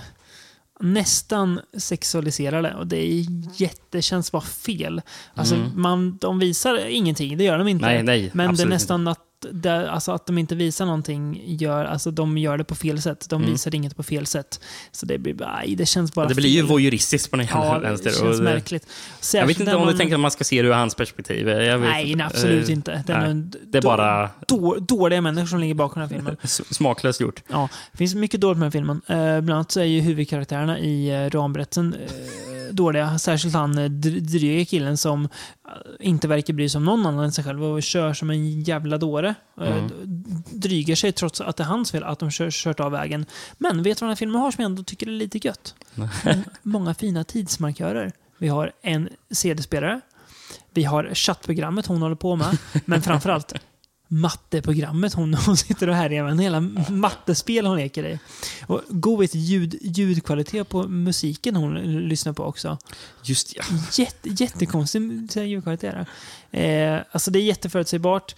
nästan sexualiserar det. Och det är jätte, känns bara fel. Alltså, man, de visar ingenting, det gör de inte. Mm. Nej, nej, Men det är nästan att, det, alltså att de inte visar någonting, gör, alltså de gör det på fel sätt. De visar inget på fel sätt. Så det blir aj, det känns bara Mm. det blir ju voyeuristiskt på den Ja, jävla det vänster. känns märkligt. Jag vet Särskilt inte om du man- tänker att man ska se det ur hans perspektiv. Nej, nej, absolut eh, inte. Det är, nej. en, Det är bara då, dåliga människor som ligger bakom den här filmen. smaklöst gjort. Ja, det finns mycket dåligt med den filmen. Eh, bland annat så är ju huvudkaraktärerna i eh, ramberättelsen eh, dåliga. Särskilt han dr- dryga killen som inte verkar bry sig om någon annan än sig själv och kör som en jävla dåre. Eh, Mm. d- drygar sig trots att det är hans fel att de kör, kört av vägen. Men vet du vad den här filmen har som jag ändå tycker är lite gött? M- Många fina tidsmarkörer. Vi har en CD-spelare. Vi har chattprogrammet hon håller på med. Men framförallt matteprogrammet hon, hon sitter och härjar med. Hela mattespel hon leker i. Och godhet ljud, ljudkvalitet på musiken hon lyssnar på också. Just ja. Jätte, jättekonstig ljudkvalitet. där. Eh, alltså det är jätteförutsägbart.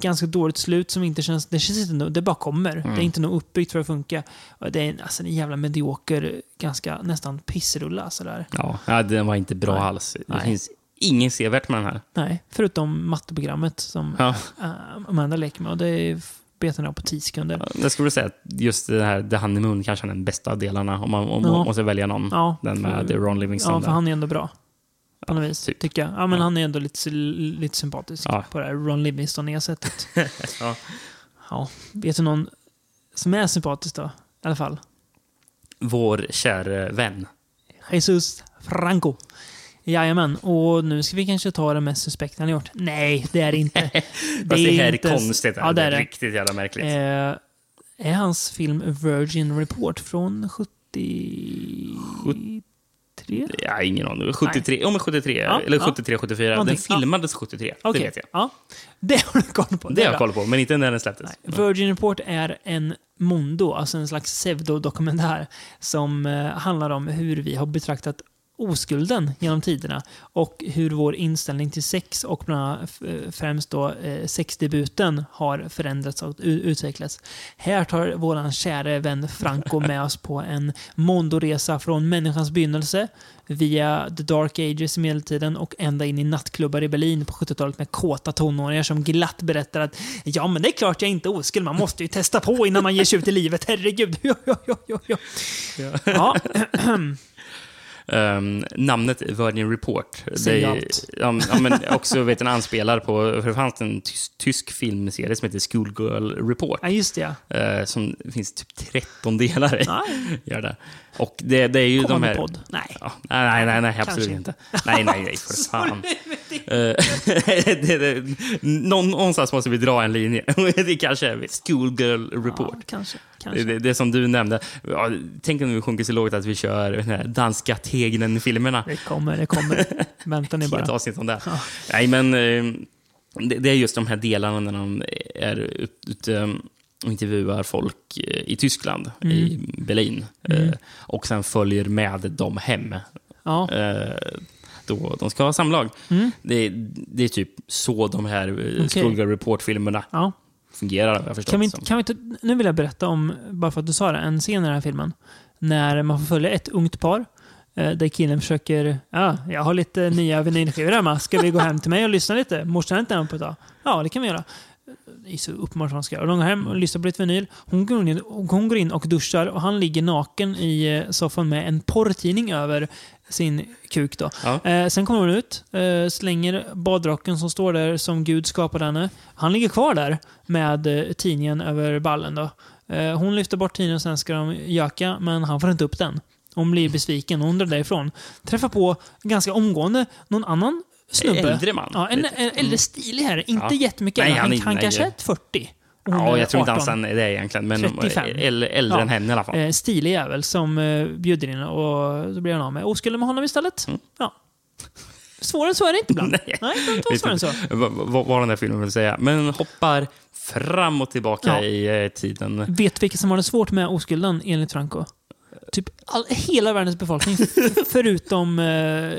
Ganska dåligt slut som inte känns... Det känns inte det bara kommer. Det är inte nog uppbyggt för att funka. Det är en, alltså en jävla medioker, ganska nästan pissrulla sådär. Ja, ja, den var inte bra Nej. alls. Det Nej. finns inget sevärt med den här. Nej, förutom matteprogrammet som Ja. äh, Amanda leker med. Och det av på 10 sekunder. Jag skulle säga att just det här The Honeymoon kanske är den bästa delarna om man om Ja. måste välja någon. Ja, den för- med Ron Livingston. Ja, för han är ändå bra. På något vis, typ. tycker jag. Ja, men han är ändå lite, lite sympatisk Ja. på det här Ron Livingston-sättet. Ja. ja. Vet du någon som är sympatisk då? I alla fall. Vår kära vän. Jesus Franco. Jajamän, och nu ska vi kanske ta det mest suspekta han har gjort. Nej, det är det inte. Fast det här är inte- konstigt. Ja, det är det. Riktigt jävla märkligt. Eh, är hans film Virgin Report från 73? Jag har ingen aning. 73, ja, men 73 Ja, eller ja. 73, 74. Den Någonting, ja. filmades 73, Okej, det vet jag. Ja, det har du koll på. Det har är jag koll på, men inte när den släpptes. Virgin Report är en mondo, alltså en slags pseudodokumentär som eh, handlar om hur vi har betraktat oskulden genom tiderna och hur vår inställning till sex och bland annat eh, främst då eh, sexdebuten har förändrats och utvecklats. Här tar våran kära vän Franco med oss på en mondoresa från människans begynnelse via the dark ages i medeltiden och ända in i nattklubbar i Berlin på 70-talet med kåta tonåringar som glatt berättar att ja, men det är klart jag är inte oskuld, man måste ju testa på innan man ger sig ut i livet, herregud. Ja, ja, Ehm, namnet Virgin Report. Är-. Ja, ja, men också vet en anspelar på, för det fanns en tysk, tysk filmserie som heter Schoolgirl Report. ja, just det ja. eh, som finns typ 13 delar i. Nej, Gör det. Och det, det är ju de kommande här... podd. Nej. Ja, nej, nej, nej, absolut Kanske. inte. Nej, nej, nej, för fan. Eh, det, det, någon, någonstans måste vi dra en linje. det kanske är Schoolgirl Report. Ja, kanske. Det, kanske. det, det som du nämnde. Ja, tänk om vi sjunker så lågt att vi kör den här danska Tegnen-filmerna. Det kommer, det kommer. Vänta ni Ett bara. avsnitt om det. Nej, men eh, det, det är just de här delarna när de är ut- ute och intervjuar folk eh, i Tyskland, i Berlin. Eh, Och sen följer med dem hem. Ja. Eh, då de ska ha samlag. Det, det är typ så de här eh, Okej. Schoolgirl Report-filmerna ja. Fungerar, jag förstått Kan vi, inte- kan vi inte, nu vill jag berätta om, bara för att du sa det, en scen i den här filmen. När man får följa ett ungt par. eh, Där killen försöker, ja, jag har lite nya vinylskivor hemma. Ska vi gå hem till mig och lyssna lite? Morsan är inte hemma på ett tag. Ja, det kan vi göra. Det är så uppenbart vad han ska göra. De går hem och lyssnar på lite vinyl. Hon går, in, hon går in och duschar och han ligger naken i eh, soffan med en porrtidning över sin kuk. Då. Ja. Eh, sen kommer hon ut, eh, slänger badrocken som står där som Gud skapade henne. Han ligger kvar där med eh, tidningen över ballen. Då. Eh, hon lyfter bort tidningen och sen ska de göka, men han får inte upp den. Hon blir besviken och hon drar därifrån. Träffar på ganska omgående någon annan snubbe. Äldre man. Ja, en, en äldre stilig här. Inte Ja. jättemycket Nej, äldre. Han, han han, kanske är nej. ett 40. Ja, jag tror inte 18. alls han är det egentligen, men 35. äldre, Ja. än henne i alla fall. Eh, stilig jävel som eh, bjuder in och så blir han av med oskulden med honom istället. Ja. Svårare än så är det inte ibland. Mm. Nej. Nej, det inte svårare än så. vad, vad, den här filmen vill säga. Men hoppar fram och tillbaka Ja. i eh, tiden. Vet du vilka som har det svårt med oskulden enligt Franco? Typ all, hela världens befolkning, förutom eh,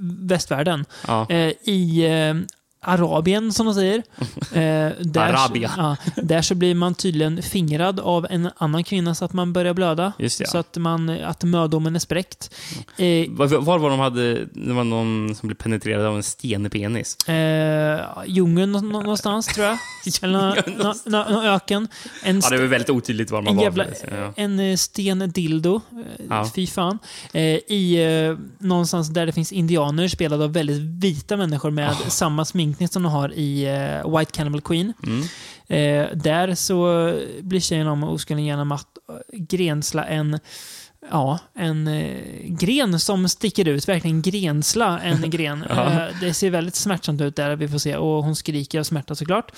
västvärlden. Ja. Eh, I eh, Arabien, som de säger. Eh, där, Arabia. Ja, där så blir man tydligen fingrad av en annan kvinna så att man börjar blöda. Just det, ja. Så att, man, att mödomen är spräckt. Eh, Var, var var de hade... Det var någon som blev penetrerad av en stenpenis. Eh, djungeln nå- nå- någonstans, tror jag. Eller nå- nå- nå- nå- öken. En, Ja, det var väldigt otydligt var man en var. jävla Ja. en eh, sten dildo. Eh, Ja. Fy fan. Eh, I eh, någonstans där det finns indianer spelade av väldigt vita människor med Ah. samma sminkning som de har i eh, White Cannibal Queen. Mm. Eh, där så blir tjejen av med oskulden genom att eh, grensla en Ja, en eh, gren som sticker ut. Verkligen grensla en gren. Ja. eh, det ser väldigt smärtsamt ut där, vi får se. Och hon skriker av smärta såklart.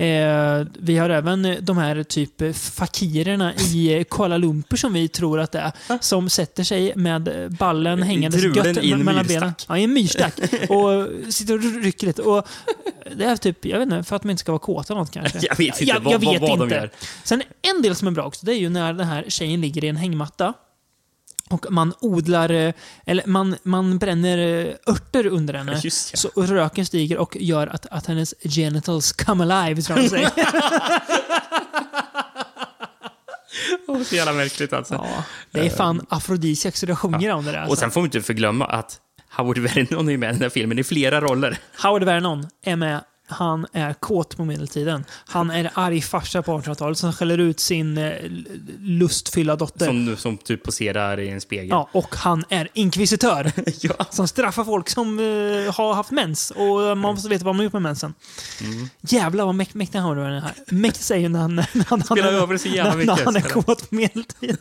Eh, vi har även eh, de här typ eh, fakirerna i eh, Kuala Lumpur som vi tror att det är. Som sätter sig med ballen hängandes gött i en me- mellan benen. Ja, i en myrstack. Och sitter och rycker lite. Och det är typ, jag vet inte, för att de inte ska vara kåta eller något kanske. Jag vet inte jag, vad, jag vad, vet vad inte. de gör. Sen en del som är bra också, det är ju när den här tjejen ligger i en hängmatta. Och man odlar, eh, eller man, man bränner eh, örter under henne. Ja. Så röken stiger och gör att, att hennes genitals come alive, tror jag säger. Så jävla märkligt alltså. ja, det är fan afrodisiak så det sjunger om det där. Och Alltså. sen får vi inte förglömma att Howard Vernon är med i den här filmen i flera roller. Howard Vernon är med. Han är kåt på medeltiden. Han är arg farsa på 1800-talet som skäller ut sin eh, lustfyllda dotter. Som, som typ poserar i en spegel. Ja, och han är inkvisitör. Ja. Som straffar folk som eh, har haft mens. Och man måste veta vad man gjort med mensen. Mm. Jävlar vad mäk- mäktig han var den här. Mäktig säger när han, när han, Spelar när- över så jävla när, när mycket. han är kåt på medeltiden.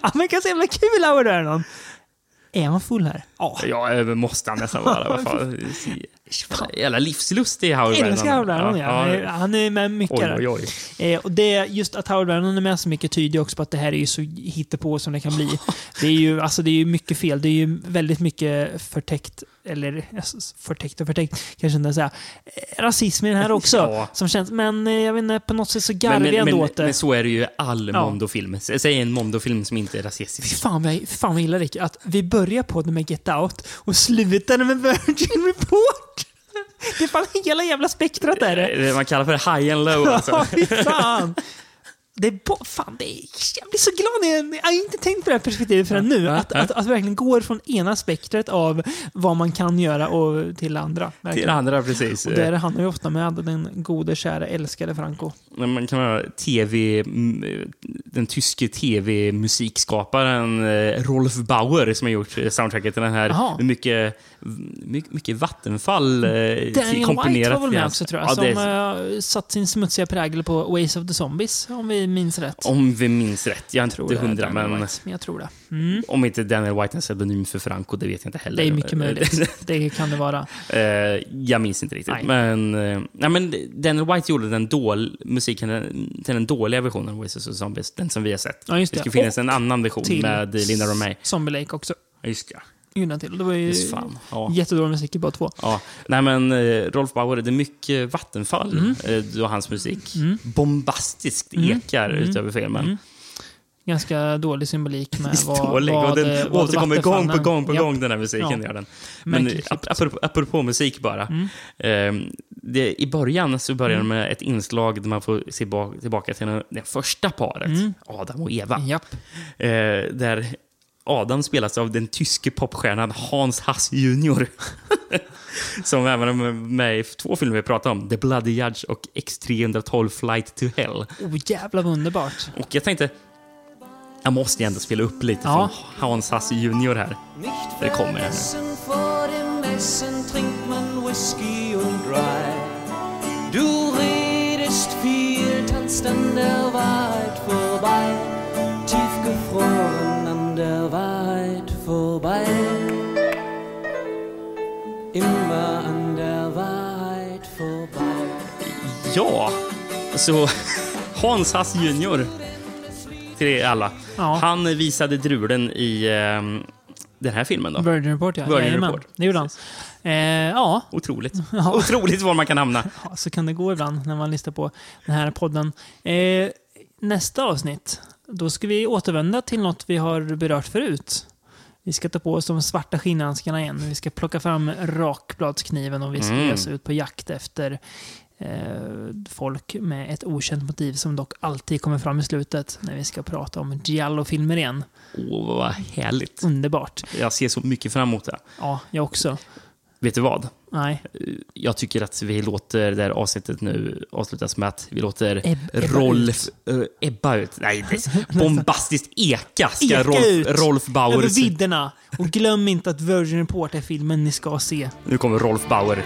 Han verkar så jävla kul Howard Vernon. Är han full här? Ja. Ja, måste han nästan vara. Vad fan. Fan. Jävla livslustig Howard Jag älskar Howard Vernon. Vernon, ja. Han är- med mycket Oj, oj, oj. Eh, och det, just att Howard Vernon är med så mycket tyder också på att det här är ju så hittepå som det kan bli. Det är ju, alltså, det är ju mycket fel. Det är ju väldigt mycket förtäckt, eller förtäckt och förtäckt, kanske inte säga. Eh, Rasism i den här också. Ja. Som känns, men eh, jag vet inte, på något sätt så garvar Men, jag ändå åt det. men så är det ju i all Ja. Mondo-film. Säg en Mondo-film som inte är Fy rasistisk. fan vad, jag- fan vad jag gillar Rick, att vi börjar på det med Get Out och slutar med Virgin Report. Det är fan hela jävla spektrat är det. Det man kallar för high and low alltså. Ja, fy fan. Det är bo- fan, det är, jag blir så glad jag, jag har inte tänkt på det här perspektivet förrän nu. Att, att, att verkligen går från ena spektret av vad man kan göra och till andra. Till Verkligen. det andra precis. Och där handlar ju ofta med den gode, kära, älskade Franco. Man kan ha TV, m- den tyske tv-musikskaparen eh, Rolf Bauer som har gjort eh, soundtracket till den här. Med mycket, mycket, mycket vattenfall eh, Daniel komponerat White var väl med också tror jag, Ja, som det satt sin smutsiga prägel på Ways of the Zombies, om vi minns rätt. Om vi minns rätt. Jag är tror inte det är hundra, men men jag tror det. Mm. om inte Daniel White är pseudonym för Franco, det vet jag inte heller. Det är mycket möjligt. Det kan det vara. Eh, jag minns inte riktigt. Nej. Men, eh, nej, men Daniel White gjorde den dål, musiken till den dåliga versionen av Oasis of Zombies, den som vi har sett. Ja, det det. skulle finnas Och en annan version med Linda Romay. Zombie Lake också. Ja, Just han till. Det var ju. Ja. jättedålig musik i båda två. Ja. Nej, men eh, Rolf Bauer, det är mycket vattenfall Mm. och hans musik. Bombastiskt ekar utöver filmen. Mm. Ganska dålig symbolik med vad, Dålig. vad, och den eh, vad återkommer gång på gång på gång, den här musiken. Ja. Gör den. Men Märkligt eh, apropå, apropå musik bara. Eh, det, I början så börjar Mm. med ett inslag där man får se bak, tillbaka till det första paret, Mm. Adam och Eva. Japp. Eh, där Adam spelas av den tyske popstjärnan Hans Hass Jr. Som även är med i två filmer vi pratar om. The Bloody Judge och X312 Flight to Hell. Oh, jävla underbart. Och jag tänkte, jag måste ju ändå spela upp lite Ja. från Hans Hass Jr här. Det kommer här nu. vergessen, vor dem Essen trinkt man Whisky und Rye. Du redest viel, tanzt an der Wahrheit vorbei, tiefgefroren an der Wahrheit vorbei. Immer an der Wahrheit vorbei. Ja, så Hans Hass Jr. Till er alla. Ja. Han visade drulen i ehm, den här filmen då. Virgin Report, ja. Virgin Jajamän, Report. Det gjorde han. Eh, ja, Otroligt. Ja. Otroligt var man kan hamna. Ja, så kan det gå ibland när man lyssnar på den här podden. Eh, nästa avsnitt, då ska vi återvända till något vi har berört förut. Vi ska ta på oss de svarta skinnhandskarna igen. Vi ska plocka fram rakbladskniven och vi ska Mm. ge oss ut på jakt efter eh, folk med ett okänt motiv som dock alltid kommer fram i slutet när vi ska prata om Giallo-filmer igen. Åh, vad härligt. Underbart. Jag ser så mycket fram emot det. Ja, jag också. Vet du vad? Nej, Jag tycker att vi låter det här avsnittet nu avslutas med att vi låter Ebb- ebba Rolf... Äh, ebba ut. Nej, bombastiskt eka ska Eka Rolf, ut Rolf Bauer... över vidderna. Och glöm inte att Virgin Report är filmen ni ska se. Nu kommer Rolf Bauer.